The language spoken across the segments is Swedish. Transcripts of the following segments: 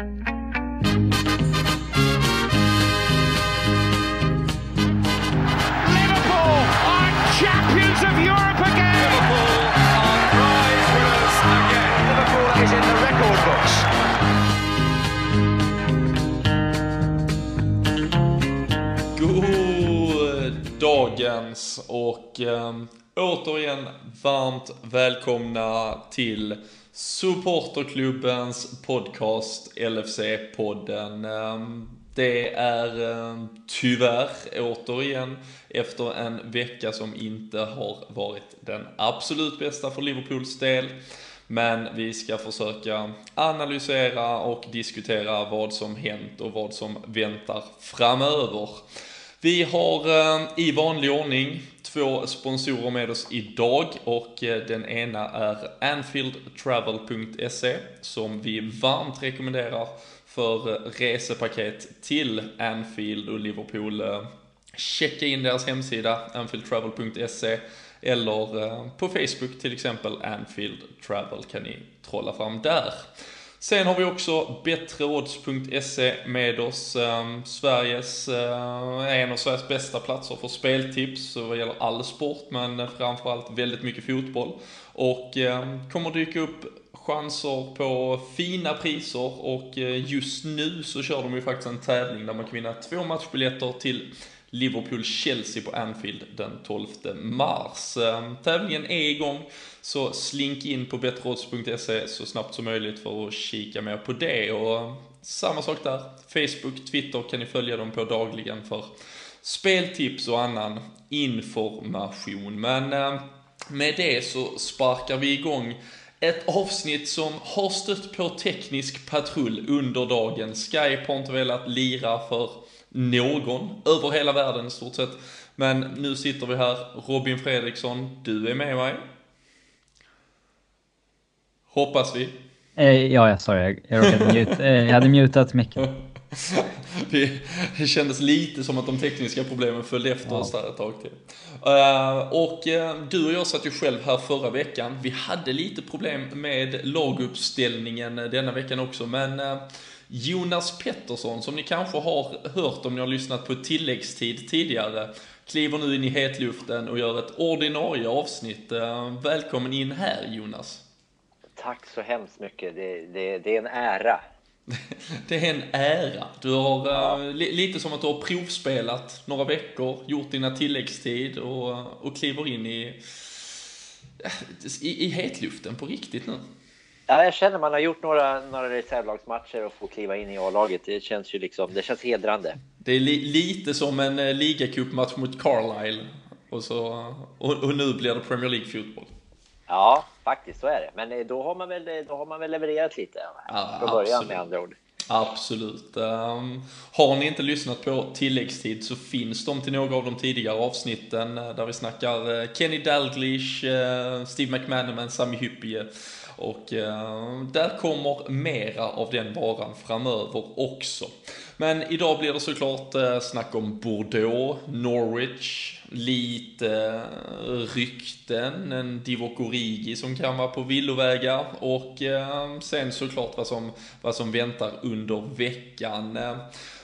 Liverpool are champions of Europe och eh, återigen varmt välkomna till supporterklubbens podcast LFC-podden. Eh, det är eh, tyvärr återigen efter en vecka som inte har varit den absolut bästa för Liverpools del. Men vi ska försöka analysera och diskutera vad som hänt och vad som väntar framöver. Vi har eh, i vanlig ordning två sponsorer med oss idag och eh, den ena är Anfieldtravel.se som vi varmt rekommenderar för eh, resepaket till Anfield och Liverpool. Checka in deras hemsida anfieldtravel.se eller på Facebook till exempel Anfield Travel kan ni trolla fram där. Sen har vi också bättreodds.se med oss. Eh, Sveriges, eh, en av Sveriges bästa platser för speltips vad gäller all sport men framförallt väldigt mycket fotboll. Och eh, kommer dyka upp chanser på fina priser och eh, just nu så kör de ju faktiskt en tävling där man kan vinna två matchbiljetter till Liverpool-Chelsea på Anfield den 12 mars. Ehm, tävlingen är igång, så slink in på betterodds.se så snabbt som möjligt för att kika mer på det. Och ehm, samma sak där, Facebook, Twitter kan ni följa dem på dagligen för speltips och annan information. Men ehm, med det så sparkar vi igång ett avsnitt som har stött på teknisk patrull under dagen. Skype har inte velat lira för någon över hela världen i stort sett. Men nu sitter vi här, Robin Fredriksson, du är med mig. Hoppas vi. Eh, ja, jag sa jag, jag, råkade mute, eh, jag hade mutat micken. Vi, det kändes lite som att de tekniska problemen följde efter oss där ett tag till. Uh, och uh, du och jag satt ju själv här förra veckan. Vi hade lite problem med laguppställningen denna veckan också, men uh, Jonas Pettersson, som ni kanske har hört om ni har lyssnat på tilläggstid tidigare, kliver nu in i hetluften och gör ett ordinarie avsnitt. Välkommen in här Jonas. Tack så hemskt mycket. Det, det, det är en ära. Det är en ära. Du har ja. uh, li, lite som att du har provspelat några veckor, gjort dina tilläggstid och, och kliver in i, i, i hetluften på riktigt nu. Ja, jag känner man har gjort några, några reservlagsmatcher och får kliva in i A-laget. Det känns ju liksom, det känns hedrande. Det är li, lite som en uh, ligacupmatch mot Carlisle och, så, och, och nu blir det Premier League-fotboll. Ja, faktiskt så är det. Men då har man väl, då har man väl levererat lite ja, från början med andra ord. Absolut. Um, har ni inte lyssnat på tilläggstid så finns de till några av de tidigare avsnitten där vi snackar Kenny Dalglish, Steve McManaman, Sami Hyppie. Och eh, där kommer mera av den varan framöver också. Men idag blir det såklart eh, snack om Bordeaux, Norwich, lite eh, rykten, en Divock Origi som kan vara på villovägar och eh, sen såklart vad som, vad som väntar under veckan.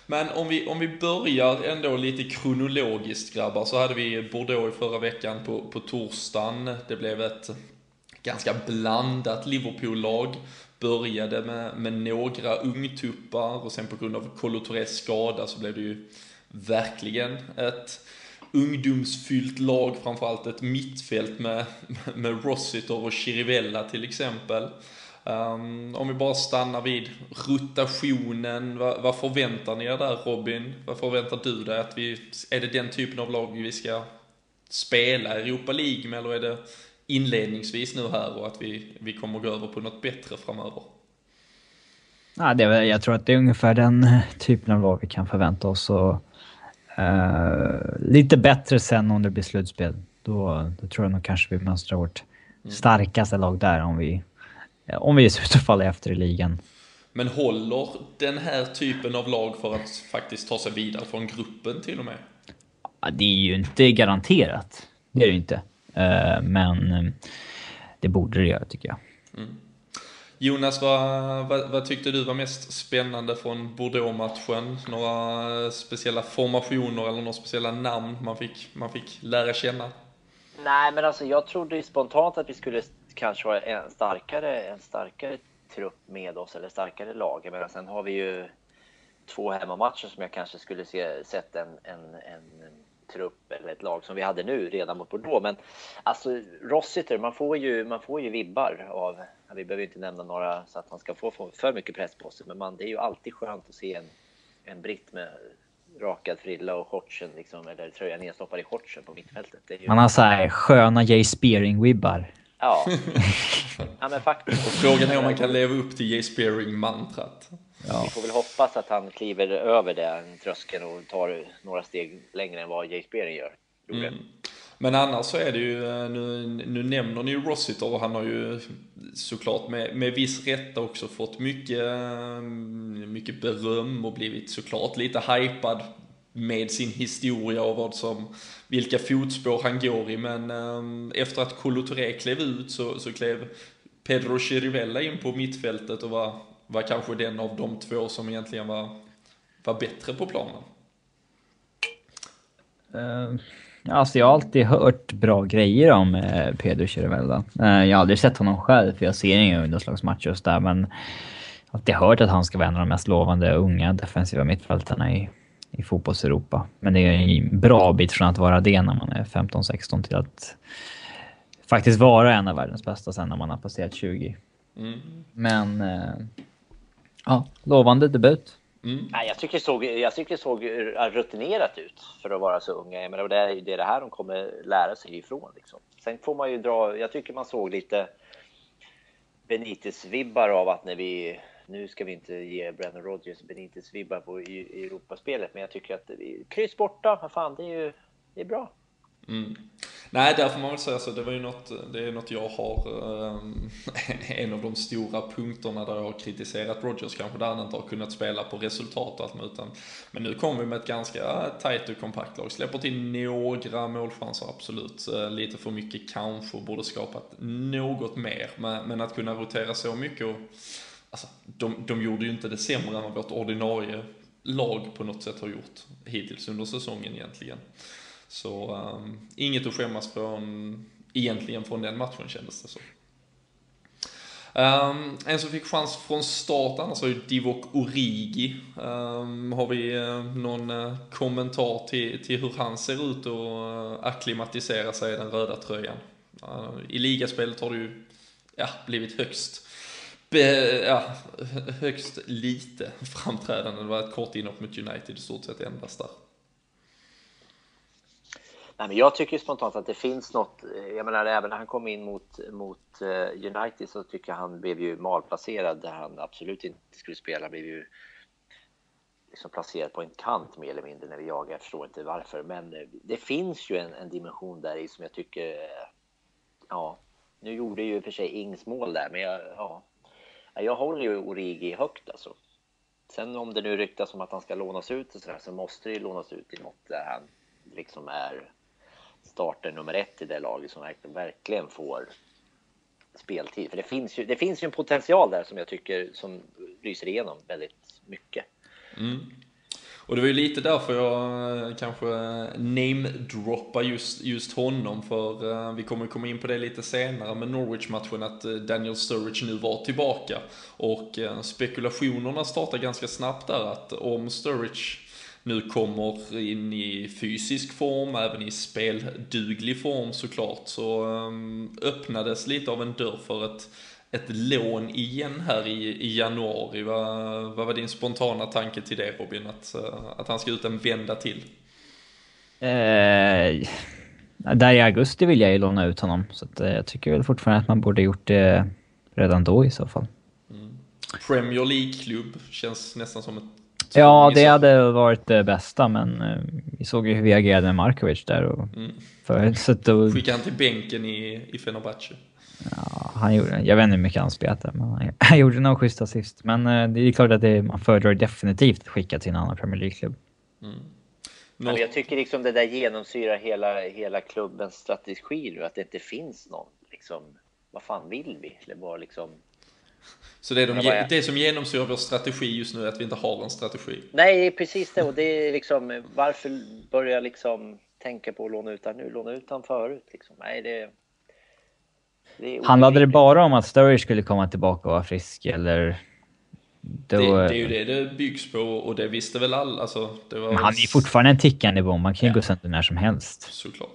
Men om vi, om vi börjar ändå lite kronologiskt grabbar, så hade vi Bordeaux i förra veckan på, på torsdagen. Det blev ett ganska blandat Liverpool-lag. Började med, med några ungtuppar och sen på grund av Kolo skada så blev det ju verkligen ett ungdomsfyllt lag, framförallt ett mittfält med, med Rossiter och Chirivella till exempel. Um, om vi bara stannar vid rotationen, vad, vad, förväntar ni er där Robin? Vad förväntar du dig att vi, är det den typen av lag vi ska spela Europa League med eller är det inledningsvis nu här och att vi, vi kommer gå över på något bättre framöver? Ja, det, jag tror att det är ungefär den typen av lag vi kan förvänta oss. Och Uh, lite bättre sen om det blir slutspel. Då, då tror jag nog kanske vi mönstrar vårt mm. starkaste lag där om vi, om vi ut att falla efter i ligan. Men håller den här typen av lag för att faktiskt ta sig vidare från gruppen till och med? Ja, det är ju inte garanterat. Det är det ju inte. Uh, men uh, det borde det göra tycker jag. Mm. Jonas, vad, vad, vad, tyckte du var mest spännande från Bordeaux-matchen? Några speciella formationer eller några speciella namn man fick, man fick lära känna? Nej, men alltså jag trodde spontant att vi skulle kanske ha en starkare, en starkare trupp med oss, eller starkare lag. Men sen har vi ju två hemmamatcher som jag kanske skulle se, sett en, en, en trupp eller ett lag som vi hade nu redan mot Bordeaux. Men alltså Rossiter, man får ju, man får ju vibbar av, vi behöver inte nämna några så att man ska få för mycket press på sig, men man, det är ju alltid skönt att se en, en britt med rakad frilla och shortsen, liksom, eller tröjan nedstoppad i shortsen på mittfältet. Ju... Man har så här sköna Jay Spearing-vibbar. Ja. ja, men faktiskt. Och frågan är om man kan leva upp till Jay Spearing-mantrat. Ja. Vi får väl hoppas att han kliver över den tröskeln och tar några steg längre än vad Jay Spearing gör. Mm. Men annars så är det ju, eh, nu, nu nämner ni ju Rossiter och han har ju såklart med, med viss rätta också fått mycket, eh, mycket beröm och blivit såklart lite hypad med sin historia och vad som, vilka fotspår han går i. Men um, efter att Kolo klev ut så, så klev Pedro Chirivella in på mittfältet och var, var kanske den av de två som egentligen var, var bättre på planen. Uh, alltså jag har alltid hört bra grejer om uh, Pedro Chirivella. Uh, jag har aldrig sett honom själv för jag ser inga ungdomslagsmatcher och där men jag har alltid hört att han ska vara en av de mest lovande unga defensiva mittfältarna i i fotbolls-Europa. Men det är en bra bit från att vara det när man är 15-16 till att faktiskt vara en av världens bästa sen när man har passerat 20. Mm. Men ja, lovande debut. Mm. Nej, jag tycker det såg, jag tycker det såg rutinerat ut för att vara så unga. Jag menar, det är det här de kommer lära sig ifrån. Liksom. Sen får man ju dra, jag tycker man såg lite Benitez-vibbar av att när vi nu ska vi inte ge Brandon Rodgers Benitez-vibbar på Europaspelet, men jag tycker att kryss borta, fan, det är ju det är bra. Mm. Nej, där får man väl säga så. Det var ju något, det är något jag har, um, en av de stora punkterna där jag har kritiserat Rogers kanske, där han inte har kunnat spela på resultat och allt med, utan, men nu kommer vi med ett ganska tajt och kompakt lag. Släpper till några målchanser, absolut. Eh, lite för mycket kanske, borde skapat något mer, men, men att kunna rotera så mycket och alltså, de, de gjorde ju inte det sämre än vad vårt ordinarie lag på något sätt har gjort hittills under säsongen egentligen. Så um, inget att skämmas från, egentligen från den matchen kändes det så. Um, en som fick chans från start annars var ju Divok Origi. Um, har vi uh, någon uh, kommentar till, till hur han ser ut och uh, akklimatisera sig i den röda tröjan? Uh, I ligaspelet har det ju ja, blivit högst ja, högst lite framträdande. Det var ett kort inhopp mot United i stort sett endast där. Nej, men jag tycker spontant att det finns något. Eh, jag menar, även när han kom in mot, mot eh, United så tycker jag han blev ju malplacerad där han absolut inte skulle spela. Blev ju liksom placerad på en kant mer eller mindre när vi jagar. Jag förstår inte varför, men eh, det finns ju en, en dimension där i som jag tycker. Ja, nu gjorde ju för sig Ings mål där, men jag, ja, jag håller ju Origi högt alltså. Sen om det nu ryktas om att han ska lånas ut och så där, så måste det ju lånas ut i något där han liksom är starter nummer ett i det laget som verkligen, får speltid. För det finns, ju, det finns ju en potential där som jag tycker som lyser igenom väldigt mycket. Mm. Och det var ju lite därför jag eh, kanske namedroppar just, just honom, för uh, vi kommer komma in på det lite senare med Norwich-matchen, att uh, Daniel Sturridge nu var tillbaka. Och uh, spekulationerna startar ganska snabbt där, att om Sturridge nu kommer in i fysisk form, även i spelduglig form såklart, så um, öppnades lite av en dörr för ett ett lån igen här i, i januari. Vad, vad var din spontana tanke till det Robin? Att, eh, att han ska ut en vända till? Eh, där i augusti vill jag ju låna ut honom. Så att, eh, jag tycker väl fortfarande att man borde gjort det redan då i så fall. Mm. Premier League-klubb känns nästan som ett Ja, det hade varit det bästa, men eh, vi såg ju hur vi agerade med Markovic där. Och mm. för, så då... Skickade han till bänken i, i Fenerbahce? Ja, han gjorde, jag vet inte hur mycket han spelade, men han, han gjorde nog schysst assist. Men eh, det är klart att det, man föredrar definitivt att skicka till en annan Premier League-klubb. Mm. No. jag tycker liksom det där genomsyrar hela, hela klubbens strategi nu, att det inte finns någon. Liksom, vad fan vill vi? Eller bara liksom... Så det är de, det som genomsyrar vår strategi just nu är att vi inte har en strategi. Nej, precis det. Och det är liksom varför börja liksom tänka på att låna ut han nu? Låna ut han förut liksom. Nej, det. det Handlade det bara om att Sturridge skulle komma tillbaka och vara frisk eller? Då, det, det, är ju det det byggs på och det visste väl alla. Alltså, det var men han är fortfarande en tickande bomb. Man kan ju ja. gå sönder när som helst. Såklart.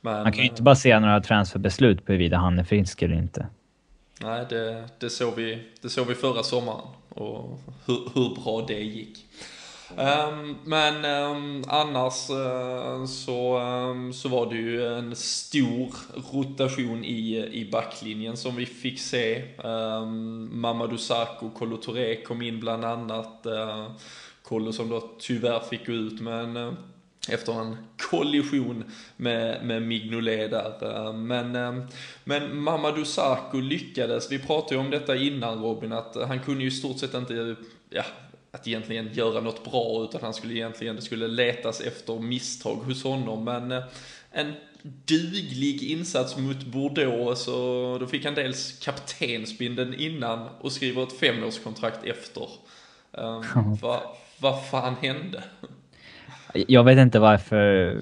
Men, man kan ju inte bara se några transferbeslut på huruvida han är frisk eller inte. Nej, det, det, såg vi, det såg vi förra sommaren och hur, hur bra det gick. Um, men um, annars uh, så, um, så var det ju en stor rotation i, i backlinjen som vi fick se. Um, Mamadou Sakho, Kolo Touré kom in bland annat. Uh, Kolo som då tyvärr fick gå ut men uh, efter en kollision med, med Mignolet där. Men, men Mamadou Sakho lyckades, vi pratade ju om detta innan Robin, att han kunde ju i stort sett inte ja, att egentligen göra något bra utan han skulle egentligen, det skulle letas efter misstag hos honom. Men eh, en duglig insats mot Bordeaux så då fick han dels kaptensbindeln innan och skriver ett femårskontrakt efter. Um, vad, vad fan hände? Jag vet inte varför...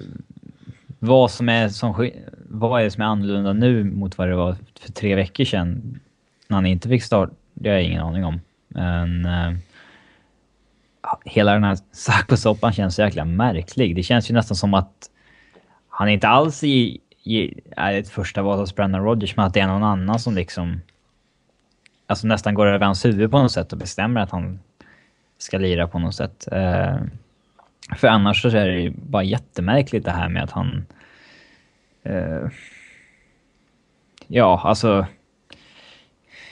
Vad som är som, vad är det som är annorlunda nu mot vad det var för tre veckor sedan när han inte fick start? Det har jag ingen aning om. Men... Uh, hela den här Sacco-soppan känns så jäkla märklig. Det känns ju nästan som att han inte alls i, i, är ett första val hos Brandon Rodgers, men att det är någon annan som liksom... Alltså nästan går över hans huvud på något sätt och bestämmer att han ska lira på något sätt. Uh, för annars så är det ju bara jättemärkligt det här med att han... Uh, ja, alltså...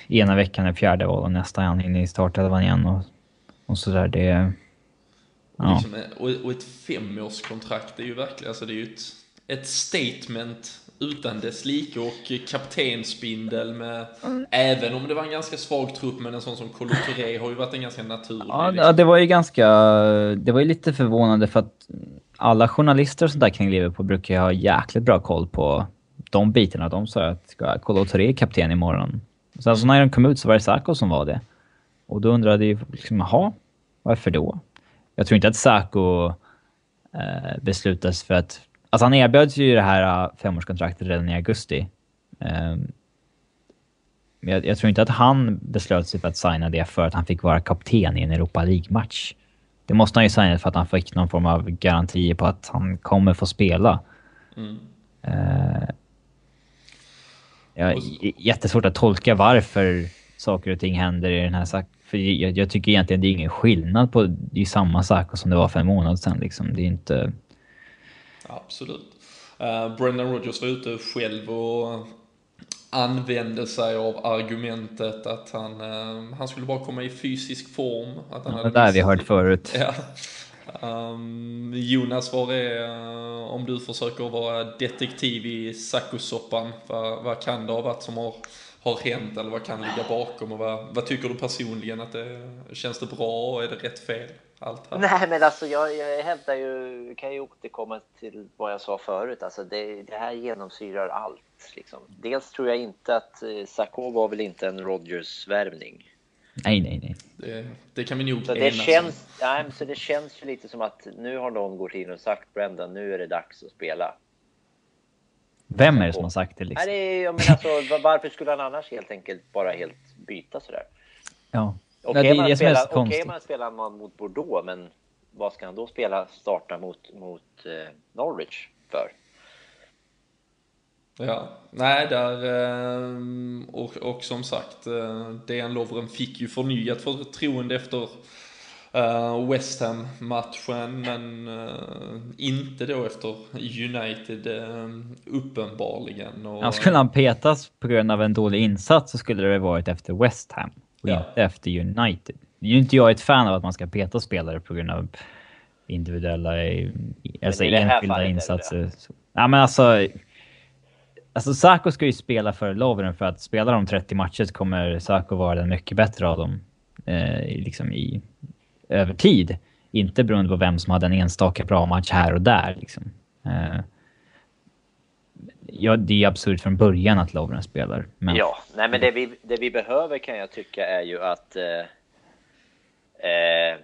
Ena veckan är fjärde val och nästa är han inne i startelvan igen och och sådär. Det... Ja. Liksom, och, och ett femårskontrakt är ju verkligen, alltså det är ju ett, ett statement utan dess like och kaptensbindel med, mm. även om det var en ganska svag trupp, men en sån som Kolo har ju varit en ganska naturlig. Ja, liksom. det var ju ganska, det var ju lite förvånande för att alla journalister och sådär kring Liverpool brukar ju ha jäkligt bra koll på de bitarna. De sa att Kolo är kapten imorgon. Sen så när de kom ut så var det Sarko som var det. Och då undrade jag liksom, jaha, varför då? Jag tror inte att Saco eh, beslutas för att... Alltså han erbjöds ju det här uh, femårskontraktet redan i augusti. Eh, jag, jag, tror inte att han beslöt sig för att signa det för att han fick vara kapten i en Europa League-match. Det måste han ju signa för att han fick någon form av garanti på att han kommer få spela. Mm. Eh, ja, jättesvårt att tolka varför saker och ting händer i den här för jag, jag, tycker egentligen det är ingen skillnad på... Det är samma sak som det var för en månad sedan liksom. Det är inte... Absolut. Uh, Brendan Rodgers var ute själv och använde sig av argumentet att han, uh, han skulle bara komma i fysisk form. Att han ja, det där vi hört förut. Ja. Um, Jonas, vad är, uh, om du försöker vara detektiv i sacosoppan, vad, vad kan det ha varit som har har hänt eller vad kan ligga bakom och vad, vad tycker du personligen att det känns det bra och är det rätt fel? Allt här? Nej men alltså jag, jag hävdar ju, kan ju återkomma till vad jag sa förut, alltså det, det här genomsyrar allt. Liksom. Dels tror jag inte att eh, Sarko var väl inte en Rodgers-värvning. Nej, nej, nej. Det, det, kan vi nog så det känns, nej, så det känns ju lite som att nu har någon gått in och sagt Brendan, nu är det dags att spela. Vem är det som har sagt det? Liksom? Nej, det är, jag menar, alltså, varför skulle han annars helt enkelt bara helt byta sådär? Ja. Okej, okay, man, spelar, okay, man spelar man mot Bordeaux, men vad ska han då spela starta mot, mot eh, Norwich för? Ja, nej där eh, och, och som sagt, eh, Dejan Lovren fick ju förnyat förtroende efter uh, West Ham-matchen, men inte då efter United uppenbarligen. Och, ja, skulle han petas på grund av en dålig insats så skulle det varit efter West Ham och ja. inte efter United. Nu är ju inte jag ett fan av att man ska peta spelare på grund av individuella, alltså enskilda insatser. Ja, men alltså... Alltså Sako ska ju spela för Lovren för att spela de 30 matcher så kommer Sako vara den mycket bättre av dem. Eh, liksom i över tid. Inte beroende på vem som hade en enstaka bra match här och där. Liksom. Eh, ja, det är absurt från början att Lovren spelar. Men... Ja, nej men det vi, det vi behöver kan jag tycka är ju att eh, eh,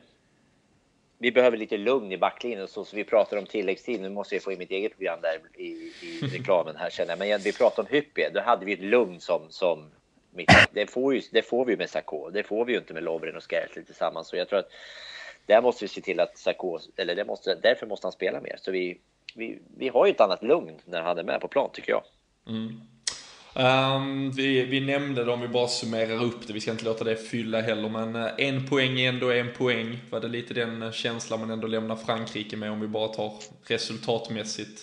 vi behöver lite lugn i backlinjen så, så vi pratar om tilläggstid. Nu måste jag få in mitt eget program där i, i reklamen här känner jag. Men vi pratar om Hyppie. Då hade vi ett lugn som, som mitt, det, får ju, det får vi med Sarko. Det får vi ju inte med Lovren och Skertli tillsammans. Så jag tror att där måste vi se till att Sarko, eller det måste, därför måste han spela mer. Så vi, vi, vi har ju ett annat lugn när han är med på plan tycker jag. Mm. Um, vi, vi nämnde det om vi bara summerar upp det, vi ska inte låta det fylla heller, men uh, en poäng är ändå en poäng. Var det lite den uh, känslan man ändå lämnar Frankrike med om vi bara tar resultatmässigt?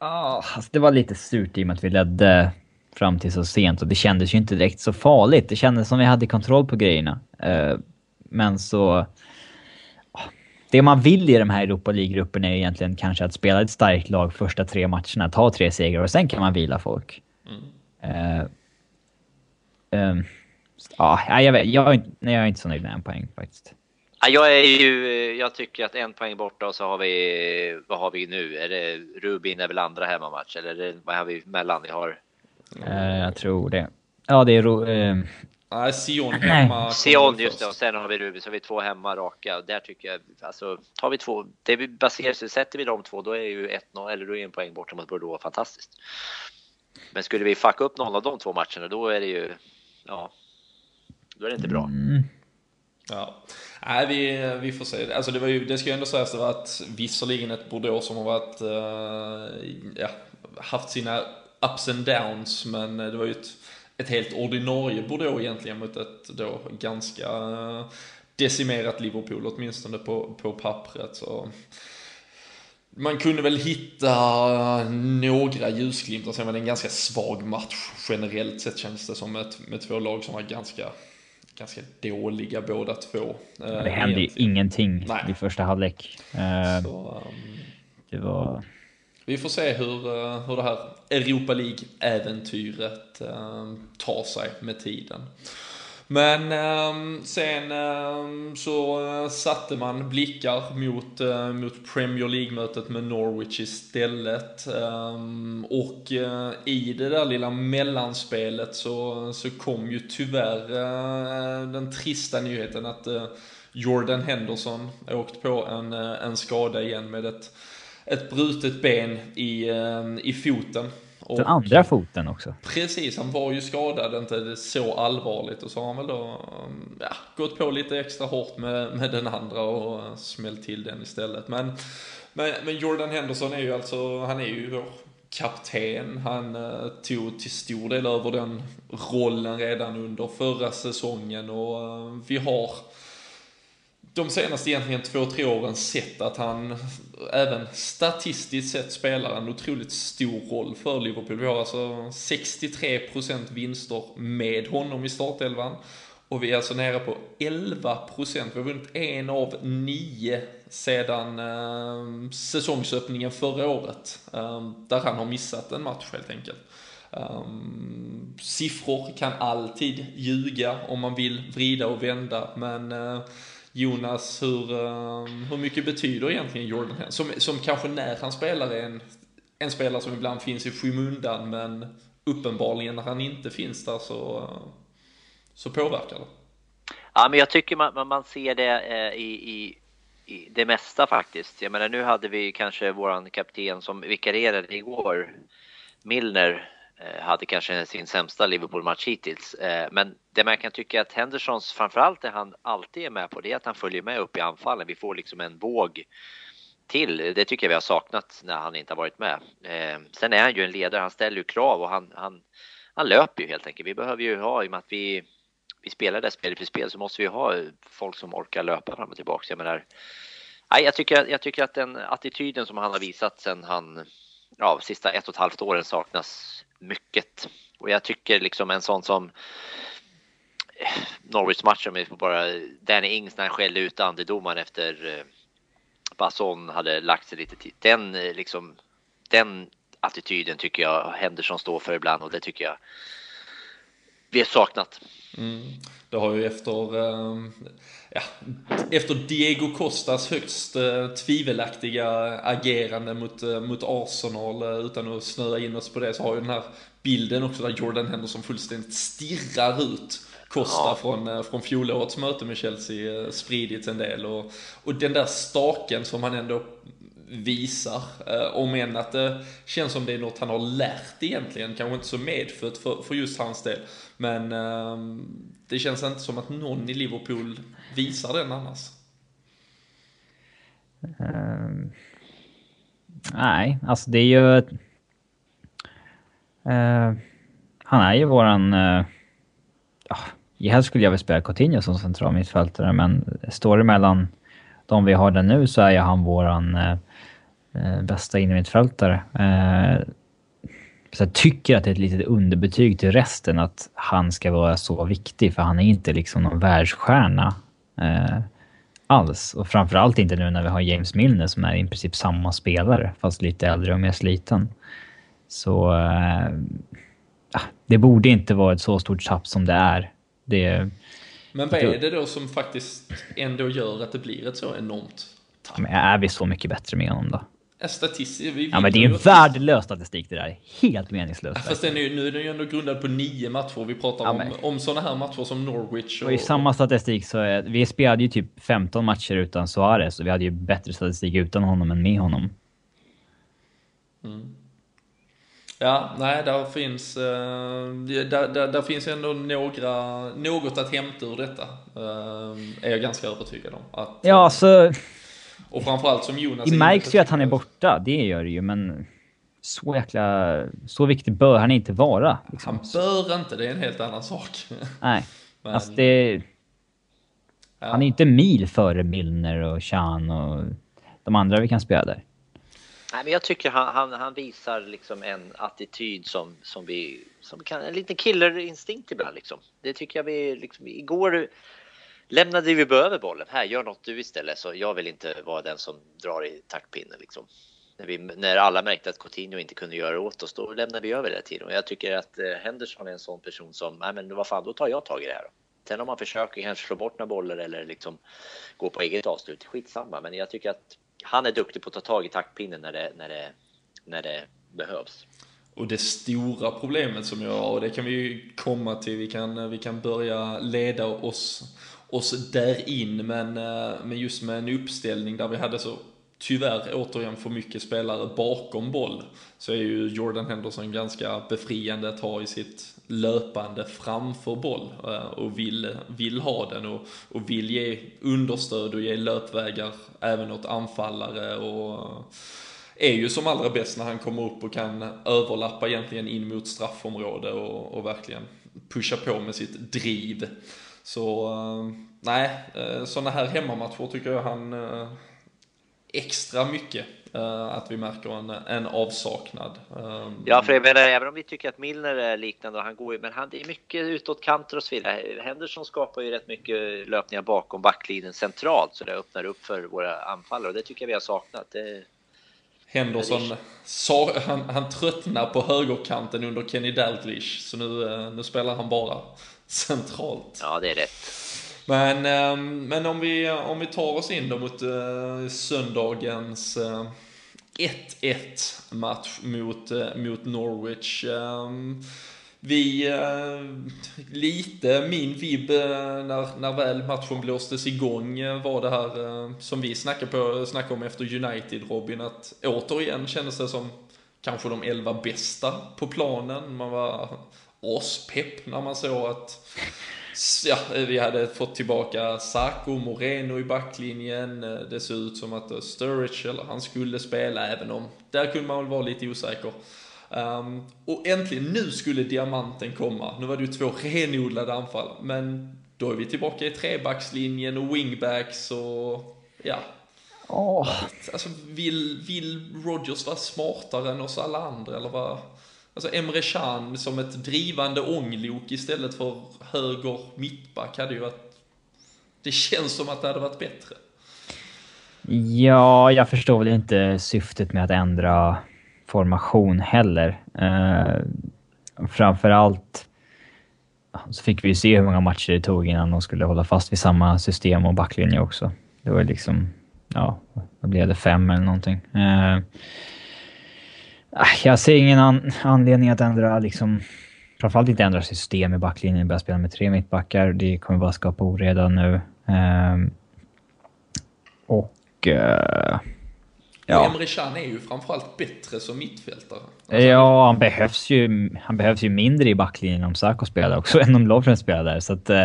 Ja, oh, alltså det var lite surt i och med att vi ledde fram till så sent och det kändes ju inte direkt så farligt. Det kändes som vi hade kontroll på grejerna. Uh, men så... Det man vill i de här Europa League-grupperna är egentligen kanske att spela ett starkt lag första tre matcherna, ta tre segrar och sen kan man vila folk. Mm. Uh, um, ja, jag, vet, jag, nej, jag är inte så nöjd med en poäng faktiskt. Jag är ju, jag tycker att en poäng borta och så har vi, vad har vi nu? Är det Rubin är väl andra hemmamatch eller är det, vad har vi mellan? Vi har... Uh, jag tror det. Ja, det är ro, uh, Nej, Sion hemma. Sion, just det. Och sen har vi Rubin, så har vi två hemma raka. Och där tycker jag, alltså, tar vi två, det vi baserar sig, sätter vi de två, då är ju 1-0, eller då är en poäng borta mot Bordeaux fantastiskt. Men skulle vi fucka upp någon av de två matcherna, då är det ju, ja, då är det inte bra. Mm. Ja, nej vi, vi får se. Alltså det, var ju, det ska ju ändå sägas det var att visserligen ett Bordeaux som har varit, uh, ja, haft sina ups and downs, men det var ju ett, ett helt ordinarie Bordeaux egentligen mot ett då ganska uh, decimerat Liverpool, åtminstone på, på pappret. Så man kunde väl hitta några ljusglimtar, sen var det en ganska svag match. Generellt sett kändes det som ett, med två lag som var ganska, ganska dåliga båda två. Det hände ju ingenting Nej. i första halvlek. Eh, Så, um, det var... Vi får se hur, eh, hur det här Europa League-äventyret ehm, tar sig med tiden. Men ehm, ehm, eh, sen eh, så satte man blickar mot, eh, mot Premier League-mötet med Norwich istället. Och eh, i det där lilla mellanspelet så, så kom ju tyvärr eh, den trista nyheten att eh, Jordan Henderson åkt på en, eh, en skada igen med ett, ett brutet ben i, i foten. Och, Den andra foten också. Precis, han var ju skadad, inte så allvarligt. Och så har han väl då ja, gått på lite extra hårt med, med den andra och smällt till den istället. Men, men, men Jordan Henderson är ju alltså, han är ju vår kapten. Han uh, tog till stor del över den rollen redan under förra säsongen och uh, vi har de senaste egentligen två, tre åren sett att han även statistiskt sett spelar en otroligt stor roll för Liverpool. Vi har alltså 63% vinster med honom i startelvan. Och vi är alltså nere på 11%. Vi har vunnit en av nio sedan eh, säsongsöppningen förra året. Eh, där han har missat en match helt enkelt. Um, siffror kan alltid ljuga om man vill vrida och vända, men uh, Jonas, hur, ehm, hur mycket betyder egentligen Jordan Henderson? Som, som kanske när han spelar är en, en spelare som ibland finns i skymundan, men uppenbarligen när han inte finns där så, eh, så påverkar det. Ja, men jag tycker man, man ser det eh, i, i, i det mesta faktiskt. Jag menar, nu hade vi kanske våran kapten som vikarierade igår, Milner, Eh, hade kanske sin sämsta Liverpool-match hittills. Eh, men det man kan tycka att Hendersons, framförallt det han alltid är med på, det är att han följer med upp i anfallen. Vi får liksom en våg till. Det tycker jag vi har saknat när han inte har varit med. Eh, sen är han ju en ledare, han ställer ju krav och han, han, han löper ju helt enkelt. Vi behöver ju ha, i och med att vi, vi spelar det spelet för spel, så måste vi ha folk som orkar löpa fram och tillbaka. Jag menar, nej, jag, tycker, jag tycker att den attityden som han har visat sen han, ja, sista ett och ett halvt åren saknas mycket. Och jag tycker liksom en sån som eh, Norwich-matchen får bara Danny Ings när han skällde ut andedomaren efter eh, Basson hade lagt sig lite tid. Den eh, liksom, den attityden tycker jag Henderson står för ibland och det tycker jag vi har saknat. Mm. Det har ju efter, ehm, ja, efter Diego Costas högst eh, tvivelaktiga agerande mot, eh, mot Arsenal, eh, utan att snöa in oss på det, så har ju den här bilden också där Jordan Henderson fullständigt stirrar ut Costa ja. från, från fjolårets möte med Chelsea spridits en del och, och den där staken som han ändå visar. Om än att det känns som det är något han har lärt egentligen, kanske inte så medfött för, för just hans del. Men eh, det känns inte som att någon i Liverpool visar den annars. Uh, nej, alltså det är ju... Uh, han är ju våran... Uh, ja, helst skulle jag väl spela Coutinho som central mittfältare, men står det mellan de vi har där nu så är ju han våran uh, bästa innermittfältare. Uh, så jag tycker att det är ett litet underbetyg till resten att han ska vara så viktig, för han är inte liksom någon världsstjärna eh, alls. Och framförallt inte nu när vi har James Milner som är i princip samma spelare, fast lite äldre och mer sliten. Så... Eh, det borde inte vara ett så stort tapp som det är. Det, Men vad är det då som faktiskt ändå gör att det blir ett så enormt tapp? Men är vi så mycket bättre med honom då? Statistik, ja men det är en värdelös statistik det där. Helt meningslöst. Ja, fast den är, nu är den ju ändå grundad på nio matcher. Vi pratar ja, om, om sådana här matcher som Norwich. Och, och i samma statistik så är, vi spelade ju typ 15 matcher utan Suarez och vi hade ju bättre statistik utan honom än med honom. Mm. Ja, nej, där finns, uh, där, där, där, finns ändå några, något att hämta ur detta. Uh, är jag ganska övertygad om. Att, ja, så och framförallt som Jonas... Det märks ju att han är borta, det gör det ju, men så jäkla... Så viktig bör han inte vara. Liksom. Han bör inte, det är en helt annan sak. Nej. men... Alltså det... Ja. Han är inte mil före Milner och Chan och de andra vi kan spela där. Nej, men jag tycker han, han, han, visar liksom en attityd som, som vi... Som kan, en liten killerinstinkt ibland liksom. Det tycker jag vi... Liksom, igår lämnade vi över bollen. Här, gör något du istället. Så jag vill inte vara den som drar i taktpinnen liksom. När, vi, när alla märkte att Coutinho inte kunde göra åt oss, då lämnade vi över det till Och jag tycker att eh, Henderson är en sån person som, nej men vad fan, då tar jag tag i det här. Då. Sen om man försöker kanske slå bort några bollar eller liksom gå på eget avslut, skitsamma. Men jag tycker att han är duktig på att ta tag i taktpinnen när det, när det, när det behövs. Och det stora problemet som jag har, och det kan vi ju komma till, vi kan, vi kan börja leda oss oss där in, men, eh, men just med en uppställning där vi hade så tyvärr återigen för mycket spelare bakom boll så är ju Jordan Henderson ganska befriande att ha i sitt löpande framför boll eh, och vill, vill ha den och, och vill ge understöd och ge löpvägar även åt anfallare och är ju som allra bäst när han kommer upp och kan överlappa egentligen in mot straffområde och, och verkligen pusha på med sitt driv. Så eh, nej, eh, sådana här hemmamatcher tycker jag han eh, extra mycket att vi märker en, en avsaknad. Ja, för jag menar, även om vi tycker att Milner är liknande och han går ju, men han, det är mycket utåtkanter och så vidare. Henderson skapar ju rätt mycket löpningar bakom backlinjen centralt så det öppnar upp för våra anfallare och det tycker jag vi har saknat. Det, Henderson, han, han tröttnar på högerkanten under Kenny Dalglish, så nu, nu spelar han bara centralt. Ja, det är rätt. Men, ehm, men om, vi, om vi tar oss in då mot uh, söndagens uh, eh, 1-1 match mot, uh, mot Norwich. Um, vi, lite min vibb när, när väl matchen blåstes igång var det här som vi snackade, på, snackade om efter United Robin, att återigen kändes det som kanske de elva bästa på planen. Man var aspepp när man såg att ja, vi hade fått tillbaka Sarko Moreno i backlinjen. Det såg ut som att Sturridge, eller han skulle spela, även om där kunde man väl vara lite osäker. Um, och äntligen, nu skulle diamanten komma. Nu var det ju två renodlade anfall, men då är vi tillbaka i trebackslinjen och wingbacks och ja. Oh. Alltså, vill, vill Rogers vara smartare än oss alla andra, eller vad? Alltså Emre Can som ett drivande ånglok istället för höger mittback hade ju varit... Det känns som att det hade varit bättre. Ja, jag förstår väl inte syftet med att ändra formation heller. Eh, framförallt... så fick vi ju se hur många matcher det tog innan de skulle hålla fast vid samma system och backlinje också. Det var liksom, ja, vad blev det? Fem eller någonting. Eh, jag ser ingen an anledning att ändra liksom framförallt inte ändra system i backlinjen, börja spela med tre mittbackar. Det kommer bara skapa oreda nu. Um, och... Uh, ja. Emre Can är ju framförallt bättre som mittfältare. Alltså, ja, han behövs, ju, han behövs ju mindre i backlinjen om Sarko spelar också än om Lovren spelar där. Så att, uh,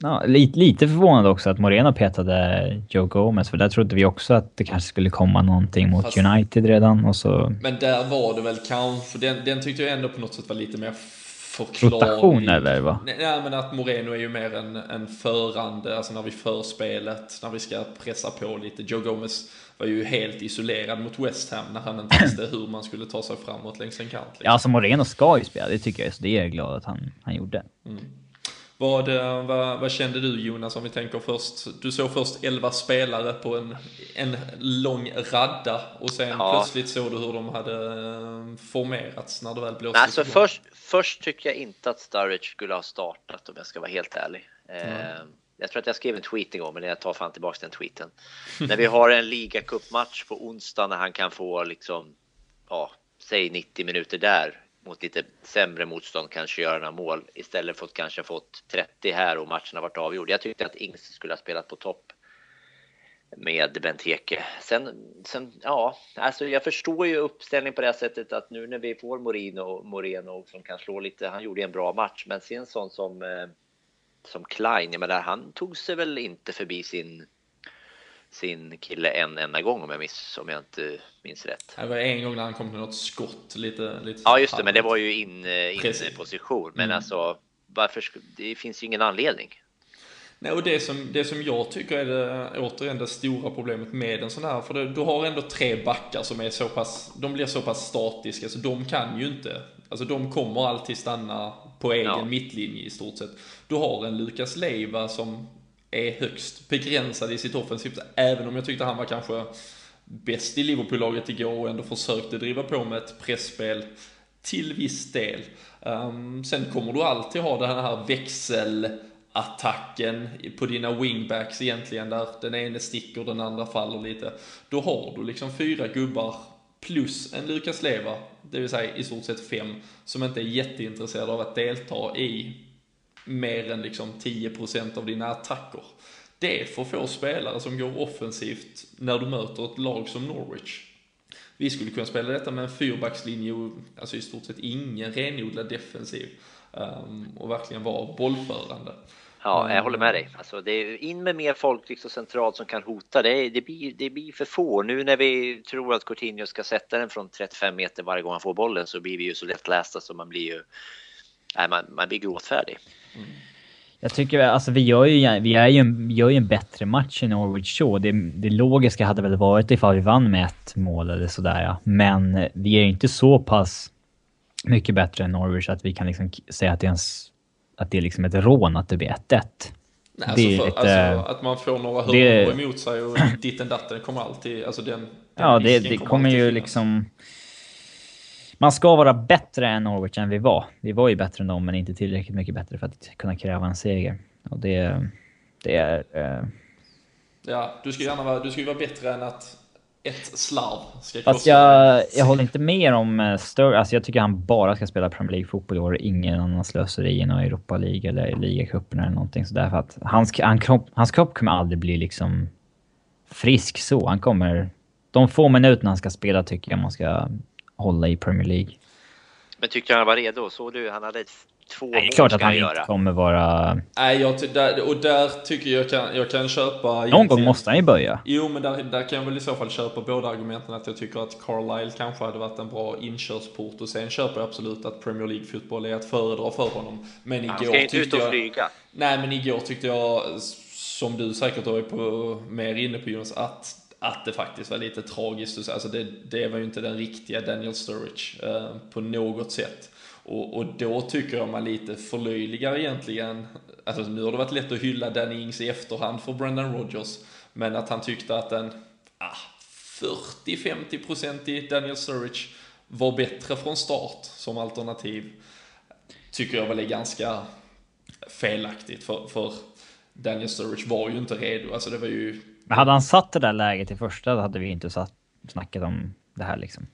Ja, lite, lite förvånad också att Moreno petade Joe Gomez, för där trodde vi också att det kanske skulle komma någonting mot Fast, United redan och så... Men där var det väl kanske, den, den tyckte jag ändå på något sätt var lite mer förklarlig. Rotation eller vad? Nej, men att Moreno är ju mer en, en förande, alltså när vi för spelet, när vi ska pressa på lite. Joe Gomez var ju helt isolerad mot West Ham när han inte visste hur man skulle ta sig framåt längs en kant. Liksom. Ja, alltså Moreno ska ju spela, det tycker jag, så det är jag glad att han, han gjorde. Mm. Vad, eh, vad, vad, kände du Jonas om vi tänker först? Du såg först 11 spelare på en, en lång radda och sen ja. plötsligt såg du hur de hade eh, formerats när det väl blåste alltså först, först tycker jag inte att Sturridge skulle ha startat om jag ska vara helt ärlig. Mm. Jag tror att jag skrev en tweet en gång, men jag tar fan tillbaka den tweeten. när vi har en ligacupmatch på onsdag när han kan få liksom, ja, säg 90 minuter där mot lite sämre motstånd kanske göra några mål istället för att kanske fått 30 här och matchen har varit avgjord. Jag tyckte att Ings skulle ha spelat på topp med Benteke. Sen, sen, ja, alltså jag förstår ju uppställningen på det sättet att nu när vi får Morino, Moreno som kan slå lite, han gjorde en bra match, men se en sån som, eh, som Klein, jag menar, han tog sig väl inte förbi sin sin kille en enda gång om jag, miss, om jag inte minns rätt. Det var en gång när han kom till något skott lite. lite ja, just det, men det var ju in, eh, in position. Men mm. alltså, varför? Det finns ju ingen anledning. Nej, och det som, det som jag tycker är det, återigen det stora problemet med en sån här, för det, du har ändå tre backar som är så pass, de blir så pass statiska så de kan ju inte, alltså de kommer alltid stanna på egen ja. mittlinje i stort sett. Du har en Lukas Leiva som är högst begränsad i sitt offensivt, även om jag tyckte han var kanske bäst i Liverpool-laget igår och ändå försökte driva på med ett pressspel till viss del. Um, sen kommer du alltid ha den här växelattacken på dina wingbacks egentligen, där den ene sticker, den andra faller lite. Då har du liksom fyra gubbar plus en Lukas Leva, det vill säga i stort sett fem, som inte är jätteintresserade av att delta i mer än liksom 10% av dina attacker. Det är för få spelare som går offensivt när du möter ett lag som Norwich. Vi skulle kunna spela detta med en fyrbackslinje och alltså i stort sett ingen renodlad defensiv. Um, och verkligen vara bollförande. Ja, jag håller med dig. Alltså, det är in med mer folk liksom centralt som kan hota. Det, det, blir, det blir för få. Nu när vi tror att Coutinho ska sätta den från 35 meter varje gång han får bollen så blir vi ju så lättlästa så man blir ju... Nej, man, man blir gråtfärdig. Mm. Jag tycker alltså vi gör ju, vi är ju en, gör ju en bättre match i Norwich så. Det, det logiska hade väl varit ifall vi vann med ett mål eller sådär ja. Men vi är inte så pass mycket bättre än Norwich att vi kan liksom säga att det är, ens, att det är liksom ett rån att det blir 1-1. Nej, alltså, för, lite, alltså, att man får några hörnor emot sig och ditten datten kommer alltid, alltså den, den Ja, det, det kommer, kommer ju liksom man ska vara bättre än Norwich än vi var. Vi var ju bättre än dem, men inte tillräckligt mycket bättre för att kunna kräva en seger. Och det, det är... Uh... Ja, du ska gärna vara, du ska ju vara bättre än att ett slarv ska Fast jag, jag håller inte med om uh, större... Alltså jag tycker han bara ska spela Premier League-fotboll i år. Ingen annan slöseri i någon Europa League eller ligacupen eller någonting sådär. För att hans, han kropp, hans kropp kommer aldrig bli liksom frisk så. Han kommer... De få minuterna han ska spela tycker jag man ska hålla i Premier League. Men tyckte han var redo? Såg du? Han hade två Nej, det är klart att han inte kommer vara... Nej, jag där, och där tycker jag kan, jag kan köpa... Någon gång måste han ju börja. Jo, men där, där kan jag väl i så fall köpa båda argumenten att jag tycker att Carlisle kanske hade varit en bra inkörsport och sen köper jag absolut att Premier League-fotboll är att föredra för honom. Men igår han ska inte ut och flyga. nej, men igår tyckte jag, som du säkert var på, mer inne på Jonas, att att det faktiskt var lite tragiskt. Alltså det, det var ju inte den riktiga Daniel Sturridge eh, på något sätt. Och, och då tycker jag man lite förlöjligar egentligen, alltså nu har det varit lätt att hylla Danny Ings i efterhand för Brendan Rodgers, men att han tyckte att en ah, 40-50% i Daniel Sturridge var bättre från start som alternativ tycker jag väl är ganska felaktigt. För, för Daniel Sturridge var ju inte redo. Alltså det var ju... Men hade han satt det där läget i första då hade vi inte satt, snackat om det här liksom.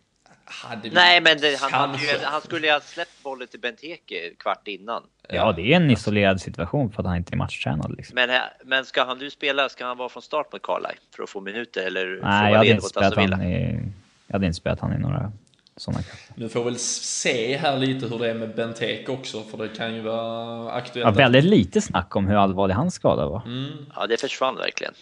Nej, men det, han, hade ju, han skulle ju ha släppt bollen till Benteke kvart innan. Ja, det är en isolerad situation för att han inte är matchtränad. Liksom. Men, men ska han nu spela, ska han vara från start mot Carlisle för att få minuter eller Nej, jag hade, inte spelat han i, jag hade inte spelat han i några sådana krafter. Nu får vi väl se här lite hur det är med Benteke också, för det kan ju vara aktuellt. Ja, väldigt lite snack om hur allvarlig hans skada var. Mm. Ja, det försvann verkligen.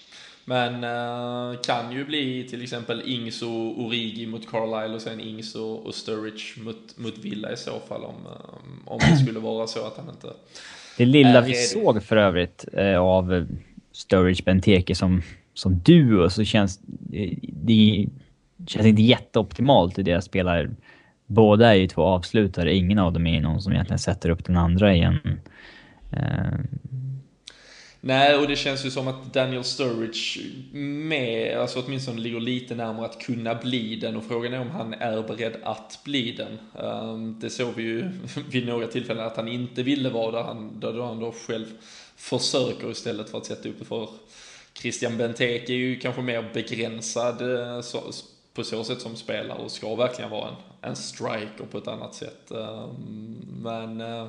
Men uh, kan ju bli till exempel Ings och Origi mot Carlisle och sen Ings och, och Sturridge mot, mot Villa i så fall om, um, om det skulle vara så att han inte Det lilla vi såg för övrigt uh, av Sturridge Benteke som, som duo så känns det känns inte jätteoptimalt i deras spelare. Båda är ju två avslutare, ingen av dem är någon som egentligen sätter upp den andra i en Nej, och det känns ju som att Daniel Sturridge med, alltså åtminstone ligger lite närmare att kunna bli den och frågan är om han är beredd att bli den. Ehm, det såg vi ju vid några tillfällen att han inte ville vara där, han, där han då själv försöker istället för att sätta upp det för Christian Benteke är ju kanske mer begränsad eh, på så sätt som spelare och ska verkligen vara en, en striker på ett annat sätt. Ehm, men eh,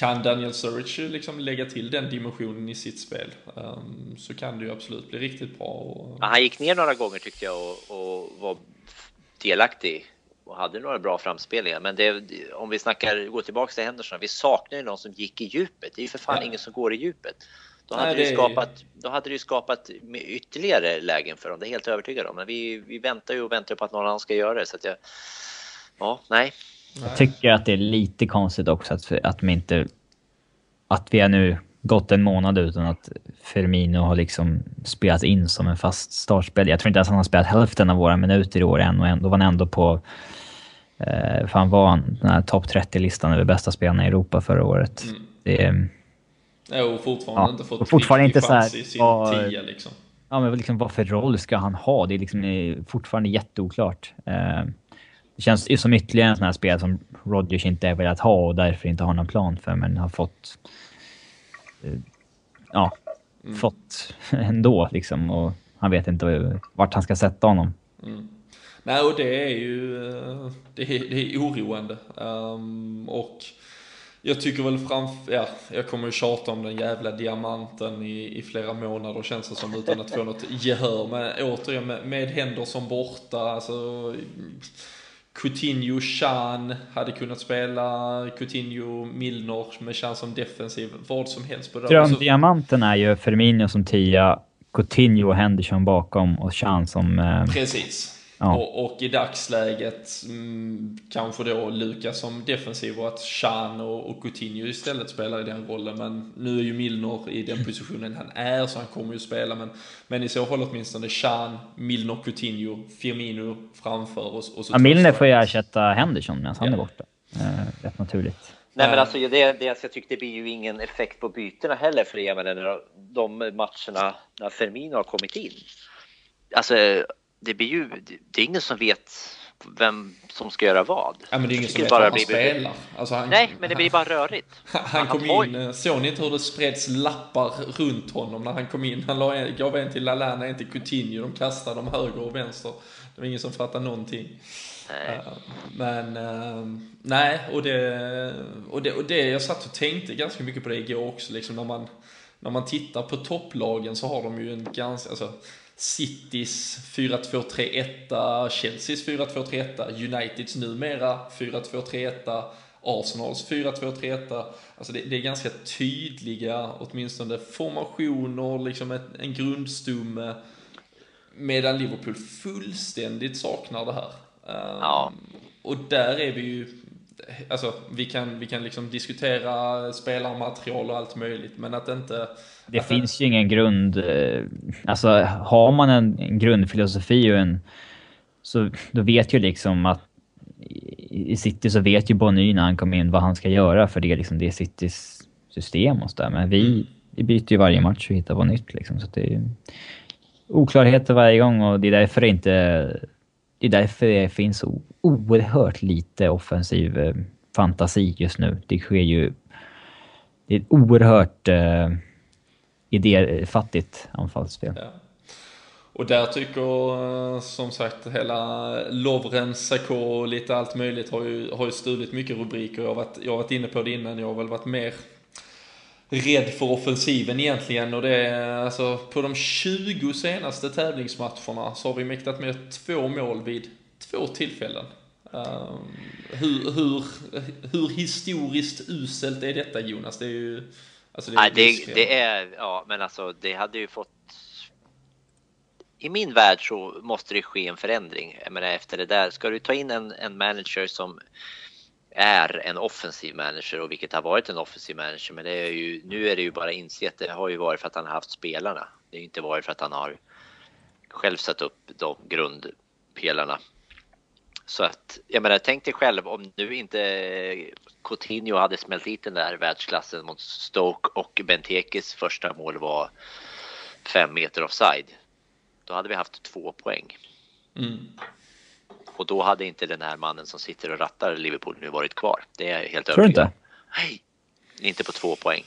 kan Daniel Sturridge liksom lägga till den dimensionen i sitt spel um, så kan det ju absolut bli riktigt bra. Och... Ja, han gick ner några gånger tyckte jag och, och var delaktig och hade några bra framspelningar. Men det, om vi snackar, går tillbaka till Henderson, vi saknar ju någon som gick i djupet. Det är ju för fan ja. ingen som går i djupet. Då hade, Nej, det... skapat, då hade ju skapat ytterligare lägen för dem, det är helt övertygad om. Men vi, vi väntar ju och väntar på att någon annan ska göra det. Så att jag, ja, nej. Jag tycker att det är lite konstigt också att, att vi inte... Att vi har nu gått en månad utan att Firmino har liksom spelat in som en fast startspel. Jag tror inte ens han har spelat hälften av våra minuter i år än och ändå var han ändå på... Eh, fan var han den här topp 30-listan över bästa spelarna i Europa förra året. Mm. Det, Ja, och fortfarande ja, inte fått fortfarande inte så här, i sin vad, tia liksom. Ja, men liksom, vad för roll ska han ha? Det är liksom fortfarande jätteoklart. Eh, det känns som ytterligare en sån här spel som Rodgers inte är velat ha och därför inte har någon plan för, men har fått... Eh, ja, mm. fått ändå liksom. Och han vet inte vart han ska sätta honom. Mm. Nej, och det är ju eh, det är, det är oroande. Um, och jag tycker väl framför, ja, jag kommer ju tjata om den jävla diamanten i, i flera månader känns det som utan att få något gehör. Men återigen med, med Henderson borta, alltså Coutinho, Chan hade kunnat spela Coutinho, Milner med Chan som defensiv, vad som helst på det. Drömdiamanten är ju Firmino som tia, Coutinho och Henderson bakom och Chan som... Eh... Precis. Ja. Och, och, i dagsläget mm, kanske då Lukas som defensiv och att Chan och, och Coutinho istället spelar i den rollen. Men nu är ju Milner i den positionen han är så han kommer ju spela. Men, men i så fall åtminstone Chan, Milner, Coutinho, Firmino framför oss. Och så ja, Milner får ju ersätta Henderson medan han ja. är borta. Eh, rätt naturligt. Nej men alltså det, det, jag tycker det blir ju ingen effekt på bytena heller för jag menar, de matcherna när Firmino har kommit in. Alltså det blir ju, det är ingen som vet vem som ska göra vad. Ja, men det är ingen som vet vad han spelar. Alltså han, Nej, men det blir bara rörigt. Han, han kom in, eh, såg ni inte hur det spreds lappar runt honom när han kom in? Han la en, gav en till Lallana, en till Coutinho, de kastade dem höger och vänster. Det var ingen som fattade någonting. Nej. Uh, men, uh, nej, och det, och, det, och det, jag satt och tänkte ganska mycket på det igår också, liksom när man, när man tittar på topplagen så har de ju en ganska, alltså Citys 4-2-3-1, Chelseas 4-2-3-1, Uniteds numera 4-2-3-1, Arsenals 4-2-3-1. Alltså det, det, är ganska tydliga, åtminstone formationer, liksom ett, en grundstumme. Medan Liverpool fullständigt saknar det här. Ja. Um, och där är vi ju alltså, vi kan, vi kan liksom diskutera spelarmaterial och allt möjligt, men att inte... Det att finns ju ingen grund... Eh, alltså, har man en, en grundfilosofi och en... Så då vet ju liksom att i City så vet ju Bonny när han kommer in vad han ska göra för det är liksom det är Citys system och sådär. Men vi, mm. vi byter ju varje match och hittar på nytt liksom. Så det är oklarheter varje gång och det är därför det inte det är därför det finns så oerhört lite offensiv eh, fantasi just nu. Det sker ju det är ett oerhört eh, idéfattigt anfallsspel. Ja. Och där tycker eh, som sagt hela Lovren, Sakho och lite allt möjligt har ju, har ju stulit mycket rubriker. Jag har, varit, jag har varit inne på det innan, jag har väl varit mer rädd för offensiven egentligen och det är alltså på de 20 senaste tävlingsmatcherna så har vi mäktat med två mål vid två tillfällen. Uh, hur, hur, hur historiskt uselt är detta Jonas? Det är ju... Alltså det, är Nej, det, det, är, ja men alltså det hade ju fått i min värld så måste det ske en förändring. Jag menar, efter det där, ska du ta in en, en manager som är en offensiv manager och vilket har varit en offensiv manager. Men det är ju, nu är det ju bara insett, det har ju varit för att han har haft spelarna. Det har inte varit för att han har själv satt upp de grundpelarna. Så att, jag menar, tänk dig själv om nu inte Coutinho hade smält dit den där världsklassen mot Stoke och Bentekes första mål var fem meter offside. Då hade vi haft två poäng. Mm. Och då hade inte den här mannen som sitter och rattar Liverpool nu varit kvar. Det är jag helt Tror övertygad om. Nej, inte på två poäng.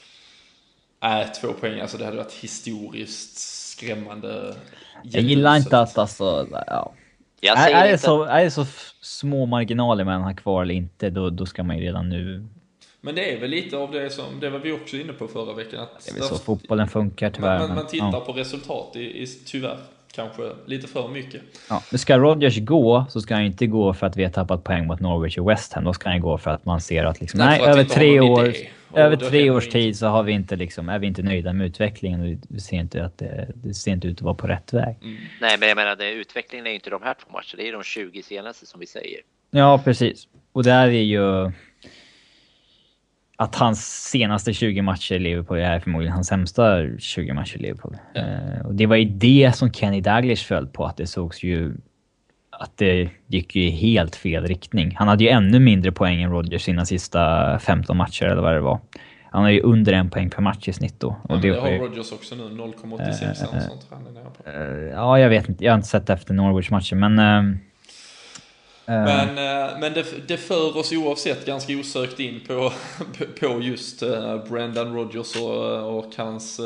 Nej, två poäng, alltså det hade varit historiskt skrämmande. Jag gillar inte att alltså, ja. Jag är, är, det så, är det så små marginaler mellan har kvar eller inte, då, då ska man ju redan nu men det är väl lite av det som, det var vi också inne på förra veckan. Att det är väl så fotbollen funkar tyvärr. Man, man tittar ja. på resultat i, i, tyvärr kanske lite för mycket. Ja, men ska Rodgers gå så ska han inte gå för att vi har tappat poäng mot Norwich och West Ham. Då ska han gå för att man ser att liksom, nej, över tre år, över tre års tid så har vi inte liksom, är vi inte nöjda med utvecklingen och vi ser inte att det, det ser inte ut att vara på rätt väg. Mm. Nej, men jag menar, det, utvecklingen är ju inte de här två matcherna. Det är de 20 senaste som vi säger. Ja, precis. Och där är ju att hans senaste 20 matcher i Liverpool är förmodligen hans sämsta 20 matcher i Liverpool. Ja. Uh, och det var ju det som Kenny Daglish föll på, att det sågs ju... Att det gick ju i helt fel riktning. Han hade ju ännu mindre poäng än Rodgers sina sista 15 matcher eller vad det var. Han har ju under en poäng per match i snitt då. Och ja, det, det har ju... Rodgers också nu, 0,86 uh, uh. Uh, ja, jag vet inte. Jag har inte sett efter Norwich-matchen, men... Eh. Men, eh, men det, det för oss oavsett ganska osökt in på, på just eh, Brendan Rodgers och, och hans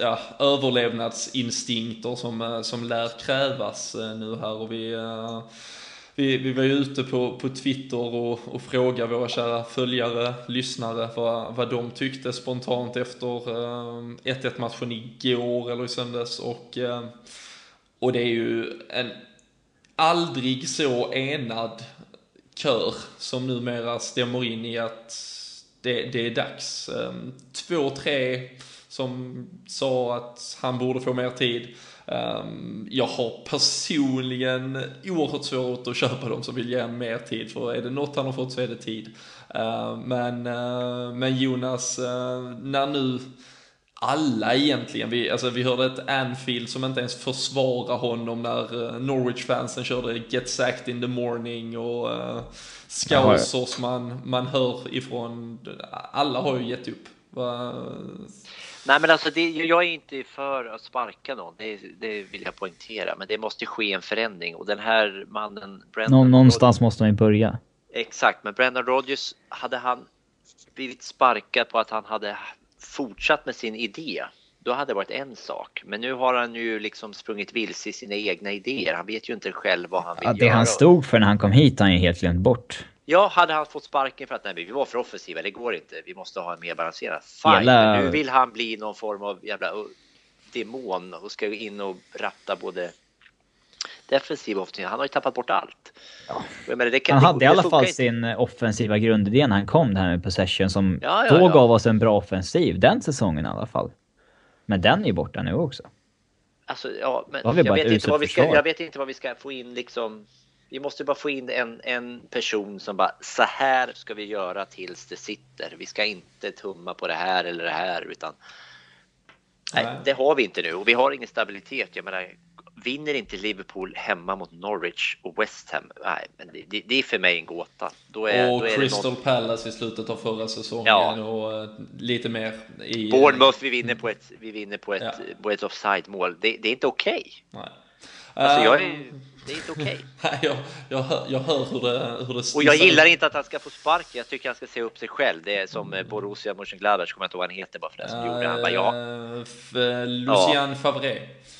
ja, överlevnadsinstinkter som, som lär krävas nu här. Och vi, vi, vi var ju ute på, på Twitter och, och frågade våra kära följare, lyssnare, vad, vad de tyckte spontant efter 1-1 matchen igår eller i söndags. Och, och det är ju en aldrig så enad kör som numera stämmer in i att det, det är dags. Ehm, två, tre som sa att han borde få mer tid. Ehm, jag har personligen oerhört svårt att köpa dem som vill ge honom mer tid, för är det något han har fått så är det tid. Ehm, men, eh, men Jonas, eh, när nu alla egentligen. Vi, alltså, vi hörde ett Anfield som inte ens försvarar honom när uh, Norwich-fansen körde Get Sacked in the morning och uh, Scousers man, man hör ifrån. Alla har ju gett upp. Va? Nej men alltså det, jag är inte för att sparka någon, det, det, vill jag poängtera. Men det måste ske en förändring och den här mannen... Brendan Någonstans Rodgers, måste man ju börja. Exakt, men Brendan Rodgers, hade han blivit sparkad på att han hade fortsatt med sin idé, då hade det varit en sak. Men nu har han ju liksom sprungit vilse i sina egna idéer. Han vet ju inte själv vad han vill ja, det göra. Det han stod för när han kom hit har han ju helt glömt bort. Ja, hade han fått sparken för att nej, vi var för offensiva, det går inte, vi måste ha en mer balanserad. Fine, Hela... men nu vill han bli någon form av jävla demon och ska in och ratta både defensiv offensiv. Han har ju tappat bort allt. Ja. Menar, kan, han hade det, i alla fall inte. sin offensiva grundidé när han kom, det här med possession, som ja, ja, då gav oss en bra offensiv. Den säsongen i alla fall. Men den är ju borta nu också. Alltså, ja, men jag vet, inte vad vi ska, jag vet inte vad vi ska få in liksom. Vi måste bara få in en, en person som bara så här ska vi göra tills det sitter. Vi ska inte tumma på det här eller det här utan. Nej, nej. det har vi inte nu och vi har ingen stabilitet. Jag menar, vinner inte Liverpool hemma mot Norwich och West Ham, nej, men det, det är för mig en gåta. Då är, och då är Crystal något... Palace i slutet av förra säsongen ja. och uh, lite mer i... Bournemouth, vi vinner på ett, vi vinner på ett, ja. på ett offside-mål. Det, det, är inte okej. Okay. Alltså jag är, det är inte okej. Okay. jag, jag, hör, jag hör hur det, hur det Och jag gillar inte att han ska få sparken. Jag tycker han ska se upp sig själv. Det är som eh, Borussia Mönchengladbach, kommer jag inte ihåg vad han heter bara för det som uh, gjorde. Han bara, ja. Lucian ja. Favre.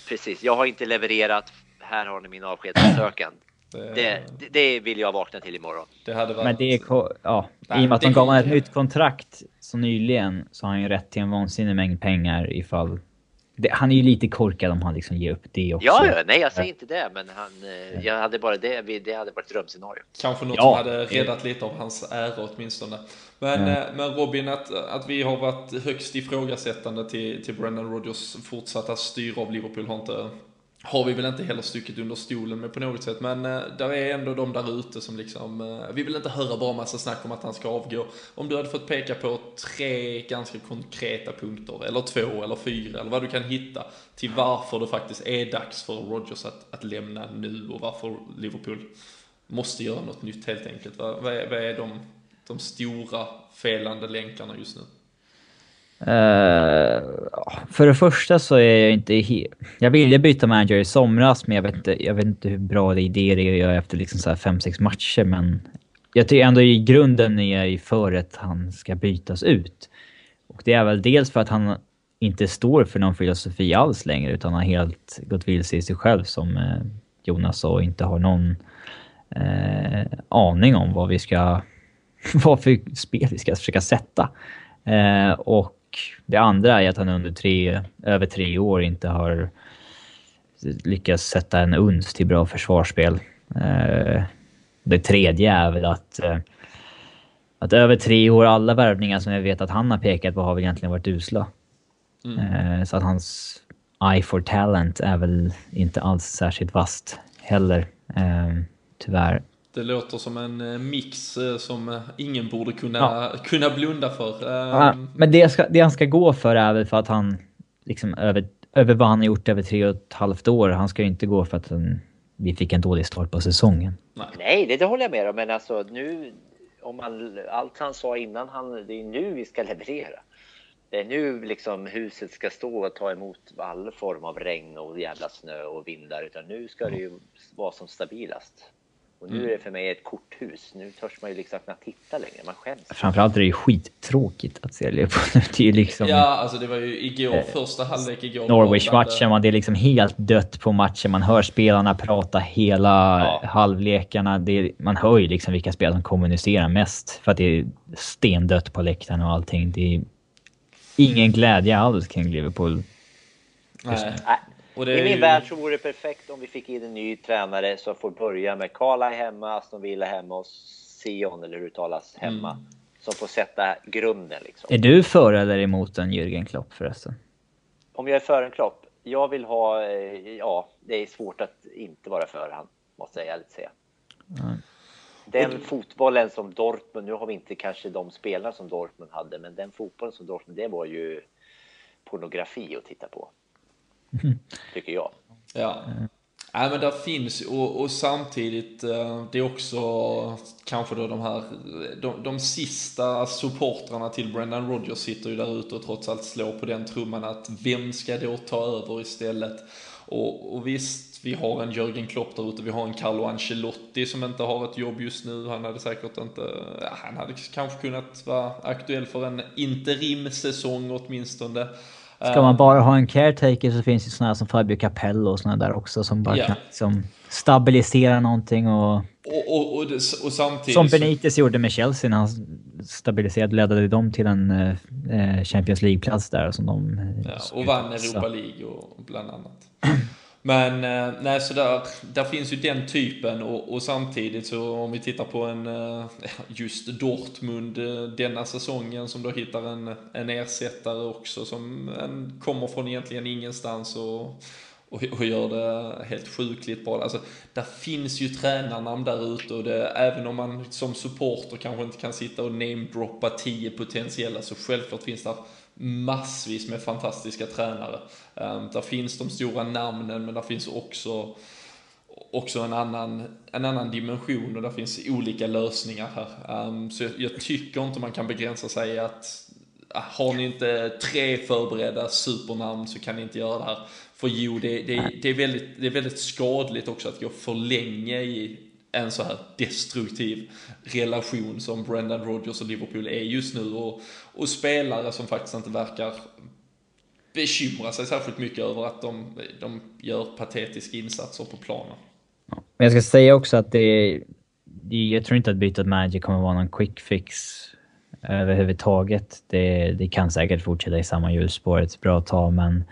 Precis, jag har inte levererat. Här har ni min avskedsansökan. Det, det, det, vill jag vakna till imorgon. Det hade varit... Men det är... Ja, i och med att de gav honom ett nytt kontrakt så nyligen så har han ju rätt till en vansinnig mängd pengar ifall... Det, han är ju lite korkad om han liksom ger upp det också. Ja, ja nej jag säger inte det, men han, eh, jag hade bara det, det hade varit ett drömscenario. Kanske något ja. som hade räddat lite av hans ära åtminstone. Men, mm. men Robin, att, att vi har varit högst ifrågasättande till, till Brendan Rodgers fortsatta styre av Liverpool har inte har vi väl inte heller stuckit under stolen med på något sätt, men eh, där är ändå de där ute som liksom, eh, vi vill inte höra bara massa snack om att han ska avgå. Om du hade fått peka på tre ganska konkreta punkter, eller två eller fyra, eller vad du kan hitta, till varför det faktiskt är dags för Rogers att, att lämna nu och varför Liverpool måste göra något nytt helt enkelt. Vad, vad är, vad är de, de stora felande länkarna just nu? Uh, för det första så är jag inte helt... Jag ville byta manager i somras, men jag vet inte, jag vet inte hur bra det är det att göra efter liksom så 5-6 matcher, men jag tycker ändå i grunden är jag för att han ska bytas ut. Och det är väl dels för att han inte står för någon filosofi alls längre, utan har helt gått vilse i sig själv som eh, Jonas sa och inte har någon eh, aning om vad vi ska... vad för spel vi ska försöka sätta. Eh, och det andra är att han under tre, över tre år inte har lyckats sätta en uns till bra försvarsspel. Eh, det tredje är väl att, eh, att över tre år, alla värvningar som jag vet att han har pekat på har väl egentligen varit usla. Mm. Eh, så att hans eye for talent är väl inte alls särskilt vast heller, tyvärr. Det låter som en eh, mix eh, som eh, ingen borde kunna, ja. kunna blunda för. Ja, men det, ska, det han ska gå för är väl för att han, liksom över, över vad han har gjort över tre och ett halvt år, han ska ju inte gå för att han, vi fick en dålig start på säsongen. Nej, Nej det, det håller jag med om, men alltså nu, om man, allt han sa innan, han, det är nu vi ska leverera. Det är nu liksom huset ska stå och ta emot all form av regn och jävla snö och vindar, utan nu ska det ju vara som stabilast. Och nu mm. är det för mig ett korthus. Nu törs man ju liksom knappt titta längre. Man skäms. Framförallt är det ju skittråkigt att se Liverpool. Det är liksom... Ja, alltså det var ju igår, eh, första halvlek igår. Norwich-matchen, det är liksom helt dött på matchen. Man hör spelarna prata hela ja. halvlekarna. Det, man hör ju liksom vilka spelare som kommunicerar mest. För att det är stendött på läktaren och allting. Det är ingen glädje alls kring Liverpool. Nej. I min ju... värld så vore det perfekt om vi fick in en ny tränare som får börja med Carla hemma, Aston Villa hemma och Sion, eller hur det talas, hemma. Mm. Som får sätta grunden liksom. Är du för eller emot en Jürgen Klopp förresten? Om jag är för en Klopp? Jag vill ha, eh, ja, det är svårt att inte vara för han, måste jag ärligt säga. Mm. Den fotbollen som Dortmund, nu har vi inte kanske de spelare som Dortmund hade, men den fotbollen som Dortmund, det var ju pornografi att titta på. Tycker jag. Ja. Ja, men där finns och, och samtidigt, eh, det är också kanske då de här, de, de sista supportrarna till Brendan Rodgers sitter ju där ute och trots allt slår på den trumman att vem ska då ta över istället? Och, och visst, vi har en Jörgen Klopp där ute, vi har en Carlo Ancelotti som inte har ett jobb just nu. Han hade säkert inte, han hade kanske kunnat vara aktuell för en interimsäsong åtminstone. Ska man bara ha en caretaker så finns det sådana som Fabio Capello och sådana där också som bara yeah. kan liksom stabilisera någonting och... Och, och, och, och samtidigt... Som Benitez så... gjorde med Chelsea när han stabiliserade, ledde dem till en eh, Champions League-plats där som de... Ja, och vann Europa League och bland annat. Men eh, nej, så där, där finns ju den typen och, och, samtidigt så om vi tittar på en eh, just Dortmund eh, denna säsongen som då hittar en, en ersättare också som en, kommer från egentligen ingenstans och, och, och gör det helt sjukligt bra. Alltså, där finns ju tränarnamn där ute och det, även om man som supporter kanske inte kan sitta och namedroppa tio potentiella så självklart finns det massvis med fantastiska tränare. Ehm, där finns de stora namnen men där finns också också en annan, en annan dimension och där finns olika lösningar här. Ehm, så jag, jag, tycker inte man kan begränsa sig att ah, har ni inte tre förberedda supernamn så kan ni inte göra det här. För jo, det, det, det, är, väldigt, det är väldigt skadligt också att gå för länge i en så här destruktiv relation som Brendan Rodgers och Liverpool är just nu. Och, och spelare som faktiskt inte verkar bekymra sig särskilt mycket över att de, de gör patetiska insatser på planen. Men jag ska säga också att det, jag tror inte att bytet manager kommer vara någon quick fix överhuvudtaget. Det, det kan säkert fortsätta i samma hjulspår ett bra tag, men...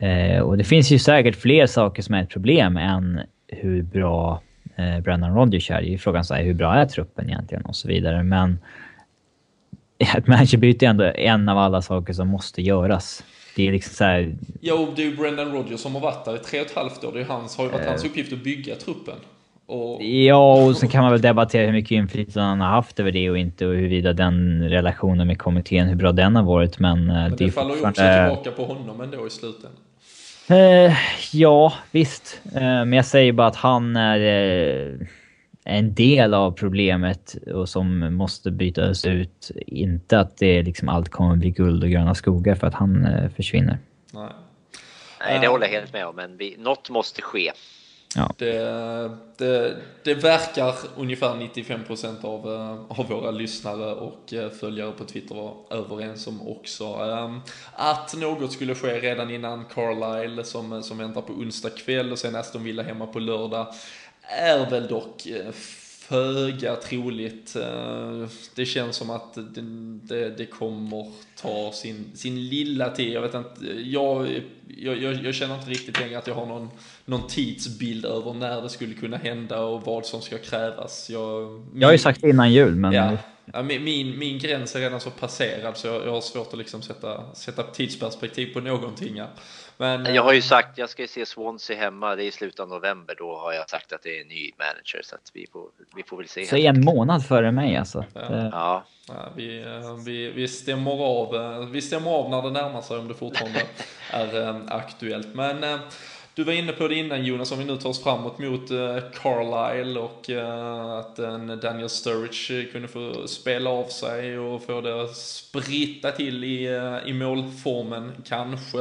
Eh, och det finns ju säkert fler saker som är ett problem än hur bra eh, Brendan Rodgers är. Det är frågan så här, hur bra är truppen egentligen och så vidare. Men ett managerbyte är ändå en av alla saker som måste göras. Det är liksom så här... Jo, det är ju Brendan Rodgers som har varit där i tre och ett halvt år. Det är hans, har ju varit hans uppgift att bygga truppen. Och... Ja, och sen kan man väl debattera hur mycket inflytande han har haft över det och inte och huruvida den relationen med kommittén, hur bra den har varit. Men, men det, det faller ju också tillbaka på honom ändå i slutändan. Eh, ja, visst. Eh, men jag säger bara att han är eh, en del av problemet och som måste bytas ut. Inte att det liksom allt kommer bli guld och gröna skogar för att han eh, försvinner. Nej. Nej, det håller jag helt med om, men vi, något måste ske. Ja. Det, det, det verkar ungefär 95% av, eh, av våra lyssnare och eh, följare på Twitter vara överens om också. Ehm, att något skulle ske redan innan Carlisle som, eh, som väntar på onsdag kväll och sen Aston Villa hemma på lördag är väl dock föga troligt. Det känns som att det, det, det, kommer ta sin, sin lilla tid. Jag vet inte, jag, jag, jag, känner inte riktigt längre att jag har någon, någon tidsbild över när det skulle kunna hända och vad som ska krävas. Jag, min, jag har ju sagt det innan jul, men... Ja, ja, min, min gräns är redan så passerad så jag, jag har svårt att liksom sätta, sätta tidsperspektiv på någonting. Här. Men, jag har ju sagt, jag ska ju se Swansea hemma, det är i slutet av november, då har jag sagt att det är en ny manager så att vi får, vi får väl se. Så en månad före mig alltså? Ja. Det... ja. ja vi, vi, vi, stämmer av, vi stämmer av när det närmar sig om det fortfarande är aktuellt. Men du var inne på det innan Jonas, om vi nu tar oss framåt mot eh, Carlisle och eh, att en Daniel Sturridge eh, kunde få spela av sig och få det spritta till i, i målformen kanske.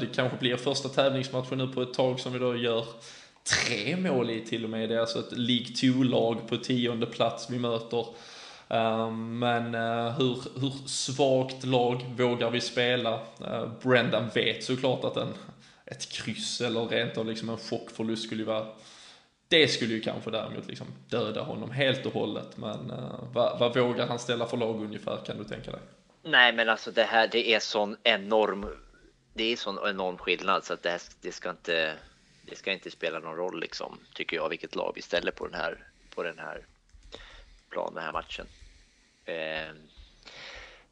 Det kanske blir första tävlingsmatchen nu på ett tag som vi då gör tre mål i till och med. Det är alltså ett League 2-lag på tionde plats vi möter. Ehm, men hur, hur svagt lag vågar vi spela? Brendan vet såklart att en ett kryss eller rent av liksom en chockförlust skulle ju vara det skulle ju kanske däremot liksom döda honom helt och hållet. Men uh, vad, vad vågar han ställa för lag ungefär kan du tänka dig? Nej, men alltså det här, det är sån enorm. Det är sån enorm skillnad så att det, här, det ska inte. Det ska inte spela någon roll liksom tycker jag vilket lag vi ställer på den här på den här planen, den här matchen. Eh,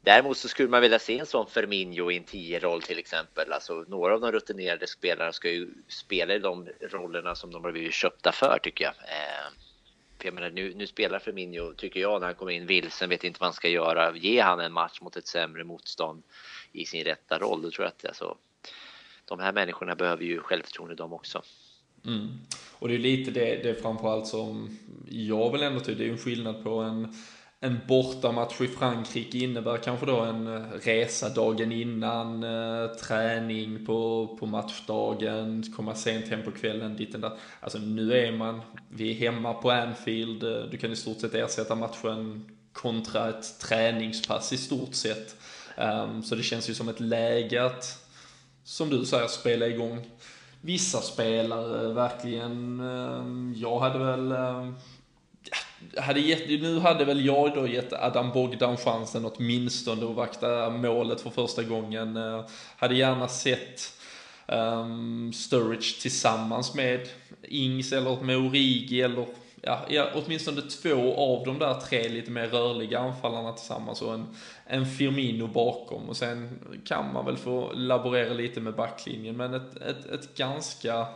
Däremot så skulle man vilja se en sån Firmino i en 10-roll till exempel. Alltså några av de rutinerade spelarna ska ju spela i de rollerna som de har blivit köpta för tycker jag. Eh, för jag menar, nu, nu spelar Firmino, tycker jag, när han kommer in vilsen, vet inte vad han ska göra. Ge han en match mot ett sämre motstånd i sin rätta roll, då tror jag att alltså, de här människorna behöver ju självförtroende de också. Mm. Och det är lite det, det är framförallt som jag vill ändå tycka, det är ju en skillnad på en en bortamatch i Frankrike innebär kanske då en eh, resa dagen innan, eh, träning på, på matchdagen, komma sent hem på kvällen, dit där. Alltså nu är man, vi är hemma på Anfield, eh, du kan i stort sett ersätta matchen kontra ett träningspass i stort sett. Um, så det känns ju som ett läge att, som du säger, spela igång vissa spelare verkligen. Um, jag hade väl um, hade gett, nu hade väl jag då gett Adam Bogdan chansen åtminstone att vakta målet för första gången. Eh, hade gärna sett um, Sturridge tillsammans med Ings eller med Origi eller ja, ja, åtminstone två av de där tre lite mer rörliga anfallarna tillsammans och en, en Firmino bakom. Och sen kan man väl få laborera lite med backlinjen, men ett, ett, ett ganska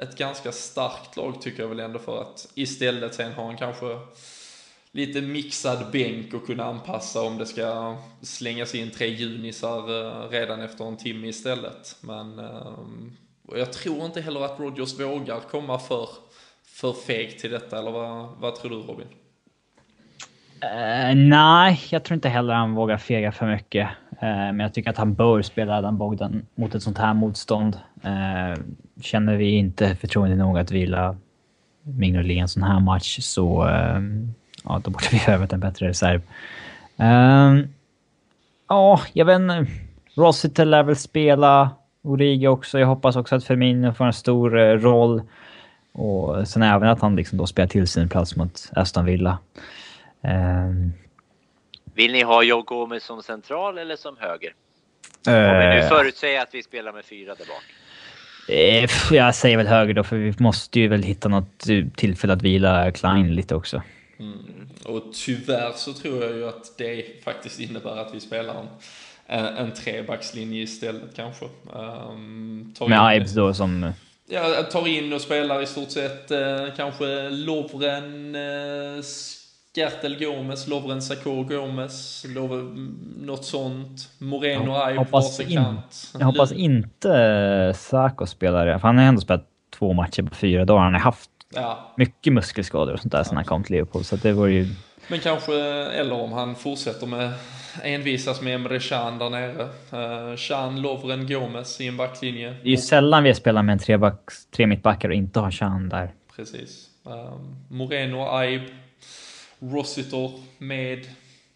ett ganska starkt lag tycker jag väl ändå för att istället sen ha en kanske lite mixad bänk och kunna anpassa om det ska slängas in tre junisar eh, redan efter en timme istället. Men eh, jag tror inte heller att Rogers vågar komma för, för feg till detta, eller vad, vad tror du Robin? Uh, nej, jag tror inte heller han vågar fega för mycket. Eh, men jag tycker att han bör spela Adam Bogdan mot ett sånt här motstånd. Eh, känner vi inte förtroende nog att vila Mignolet i en sån här match så eh, ja, då borde vi ha övat en bättre reserv. Ehm, ja, jag vet inte. Rossiter lär väl spela. Origi också. Jag hoppas också att Firmino får en stor roll. Och sen även att han liksom då spelar till sin plats mot Aston Villa. Um, vill ni ha Joe Gomez som central eller som höger? Om vi nu förutsäger att vi spelar med fyra där bak. Uh, jag säger väl höger då, för vi måste ju väl hitta något tillfälle att vila Klein lite också. Mm. Och tyvärr så tror jag ju att det faktiskt innebär att vi spelar en, en trebackslinje istället kanske. Um, med Ives då som ja, tar in och spelar i stort sett eh, kanske Lovren, eh, Skertel Gomes, Lovren Sakor Gomes, Lov något sånt. Moreno ja, hoppas in, kant. Jag hoppas inte Sako spelar, för han har ändå spelat två matcher på fyra dagar. Han har haft ja. mycket muskelskador och sånt där ja. sen han kom till Liverpool, så det var ju... Men kanske, eller om han fortsätter med envisas med Emre Can där nere. Uh, Can, Lovren, Gomes i en backlinje. Det är ju sällan vi spelar med en tre, back, tre mittbackar och inte har Can där. Precis. Uh, Moreno, Aib, Rossiter med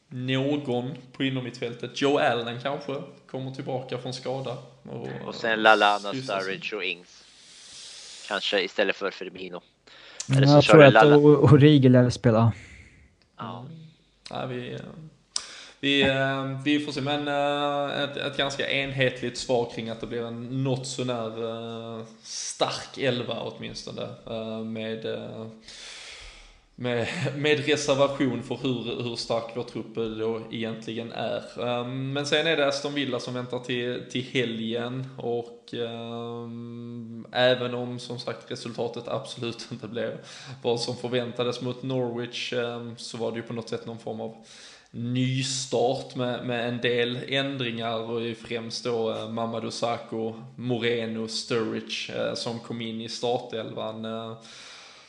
någon på innermittfältet. Joe Allen kanske kommer tillbaka från skada. Och, och sen Lalana, Sturridge och Ings. Kanske istället för Firmino. Eller så jag tror att Origi lär spela. Ja. ja vi, vi, eh, vi får se, men eh, ett, ett ganska enhetligt svar kring att det blir en något sånär uh, stark elva åtminstone. Med, med, med reservation för hur, hur stark vår trupp då egentligen är. Um, men sen är det Aston Villa som väntar till, till helgen och um, även om som sagt resultatet absolut inte blev vad som förväntades mot Norwich um, så var det ju på något sätt någon form av nystart med, med en del ändringar och främst då eh, Mamadou Sakho, Moreno, Sturridge eh, som kom in i startelvan. Eh,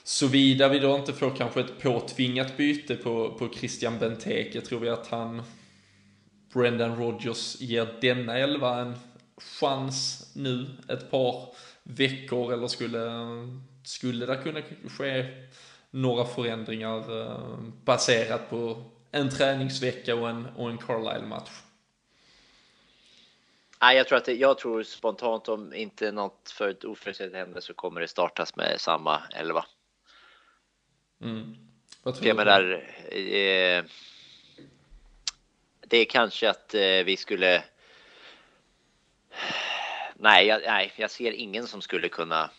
Såvida vi då inte får kanske ett påtvingat byte på, på Christian Benteke tror vi att han Brendan Rodgers ger denna elva en chans nu ett par veckor eller skulle, skulle det kunna ske några förändringar eh, baserat på en träningsvecka och en, och en Carlisle-match? Nej, jag tror att det, jag tror spontant om inte något för ett oförutsett händer så kommer det startas med samma elva. Mm. Vad tror jag du? menar, eh, det är kanske att eh, vi skulle. Nej jag, nej, jag ser ingen som skulle kunna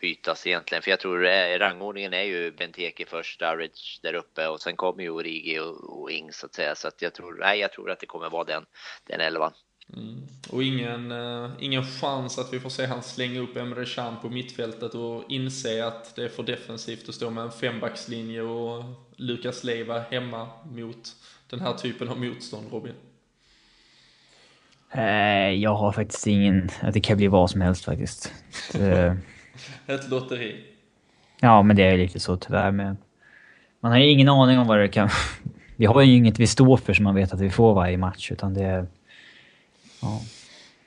bytas egentligen. För jag tror eh, rangordningen är ju Benteke först, Sturridge där uppe och sen kommer ju Origi och, och Ings så att säga. Så att jag tror, nej, jag tror att det kommer vara den, den elvan. Mm. Och ingen, uh, ingen chans att vi får se han slänga upp Emre Can på mittfältet och inse att det är för defensivt att stå med en fembackslinje och Lukas Leiva hemma mot den här typen av motstånd, Robin? Uh, jag har faktiskt ingen... Det kan bli vad som helst faktiskt. Ett lotteri. Ja, men det är lite så tyvärr med... Man har ju ingen aning om vad det kan... Vi har ju inget vi står för som man vet att vi får varje match, utan det är... Ja.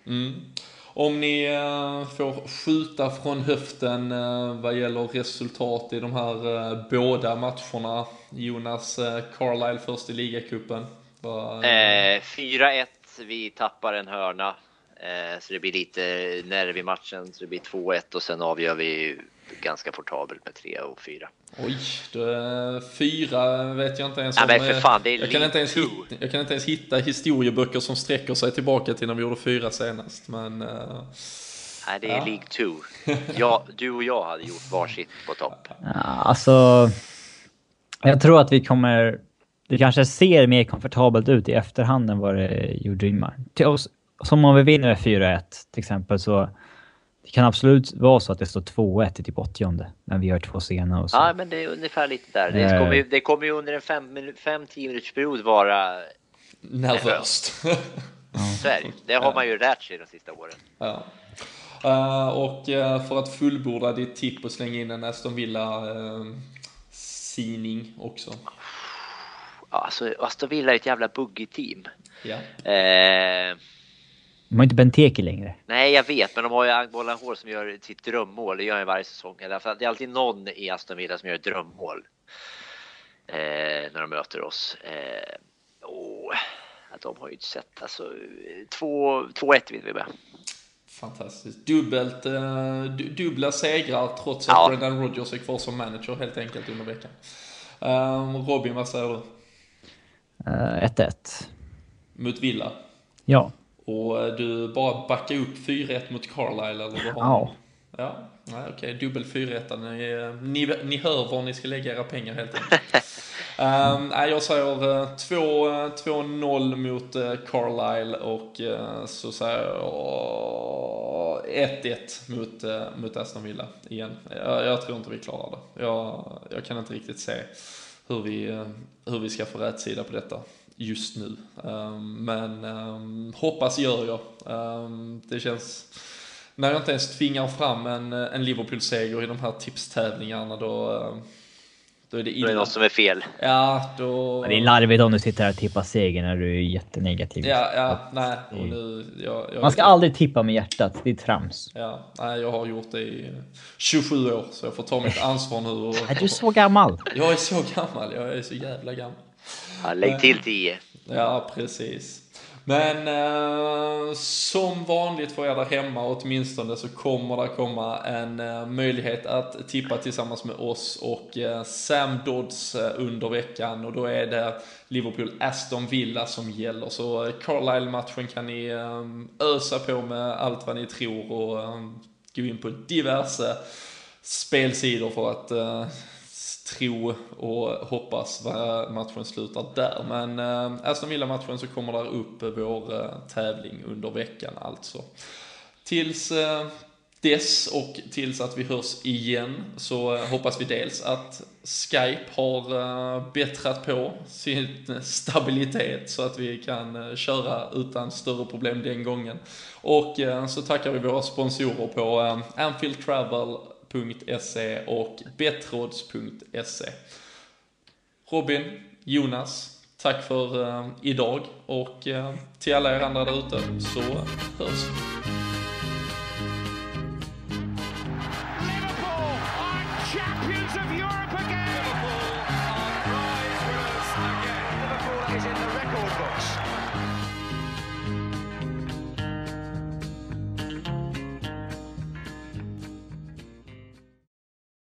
Mm. Om ni uh, får skjuta från höften uh, vad gäller resultat i de här uh, båda matcherna. Jonas Carlisle först i ligacupen. 4-1, vi tappar en hörna. Eh, så det blir lite nerv i matchen, så det blir 2-1 och sen avgör vi ganska portabelt med 3 och 4. Oj, då, fyra vet jag inte ens om. Nej, men för fan, det är jag, kan inte ens hitta, jag kan inte ens hitta historieböcker som sträcker sig tillbaka till när vi gjorde fyra senast. Men, uh, Nej, det är ja. League 2. Ja, du och jag hade gjort varsitt på topp. Ja, alltså, jag tror att vi kommer... Det kanske ser mer komfortabelt ut i efterhand än vad det gjorde innan. Till oss som om vi vinner med 4-1 till exempel så det kan absolut vara så att det står 2-1 i typ 80 men vi gör två scener och så. Ja, men det är ungefär lite där. Det eh. kommer ju, det kommer ju under en 5-10 minuters period vara nervöst. så är det Det har man ju lärt sig de sista åren. Ja. Uh, och uh, för att fullborda ditt tipp och slänga in en Aston Villa uh, också. Alltså Aston Villa är ett jävla buggigt team. Ja. Eh, De har inte Benteke längre. nej, jag vet, men de har ju Agbola Hår som gör sitt drömmål. Det gör han varje säsong. Därför det är alltid någon i Aston Villa som gör ett drömmål. Eh, när de möter oss. Eh, och, att de har ju inte sett. Alltså, 2-1 vinner vi med. Fantastiskt. Dubbelt, eh, du, dubbla segrar trots Ja. att Brendan Rodgers är kvar som manager helt enkelt under veckan. Um, Robin, vad säger du? Eh, 1-1. Mot Villa? Ja. Och eh, du bara backar upp 4-1 mot Carlisle eller vad har Ja. Ja, nej, okej. Dubbel 4-1. Ni, eh, ni, ni hör var ni ska lägga era pengar helt enkelt. um, nej, jag säger eh, 2 eh, 2-0 mot Carlisle och så säger jag 1-1 mot, mot Aston Villa igen. Jag, jag tror inte vi klarar det. Jag, jag kan inte riktigt se hur vi, hur vi ska få rätt sida på detta just nu. Um, men um, hoppas gör jag. Um, det känns... När jag inte ens tvingar fram en, en Liverpool-seger i de här tipstävlingargarna då, då är det Då är det illa. något som är fel. Ja, då... Men det är larvigt om du sitter här och tippar seger när du är jättenegativ. Ja, ja, nej. Och nu, jag, jag, Man ska aldrig tippa med hjärtat, det är trams. Ja, nej, jag har gjort det i 27 år så jag får ta mitt ansvar nu. Och, Är du så gammal? jag är så gammal, jag är så jävla gammal. Ja, lägg till 10. Ja, precis. Men eh, som vanligt för er där hemma åtminstone så kommer det komma en eh, möjlighet att tippa tillsammans med oss och eh, Sam Dodds eh, under veckan och då är det Liverpool-Aston Villa som gäller. Så eh, Carlisle-matchen kan ni eh, ösa på med allt vad ni tror och gå in på diverse spelsidor för att tro och hoppas vad matchen slutar där. Men eh, Aston Villa-matchen så kommer där upp vår eh, tävling under veckan alltså. Tills eh, dess och tills att vi hörs igen så eh, hoppas vi dels att Skype har eh, bättrat på sin stabilitet så att vi kan eh, köra utan större problem den gången. Och så tackar vi våra sponsorer på Anfield Travel .se och bettrods.se. Robin, Jonas, tack för eh, idag och eh, till alla er andra där ute så hörs vi.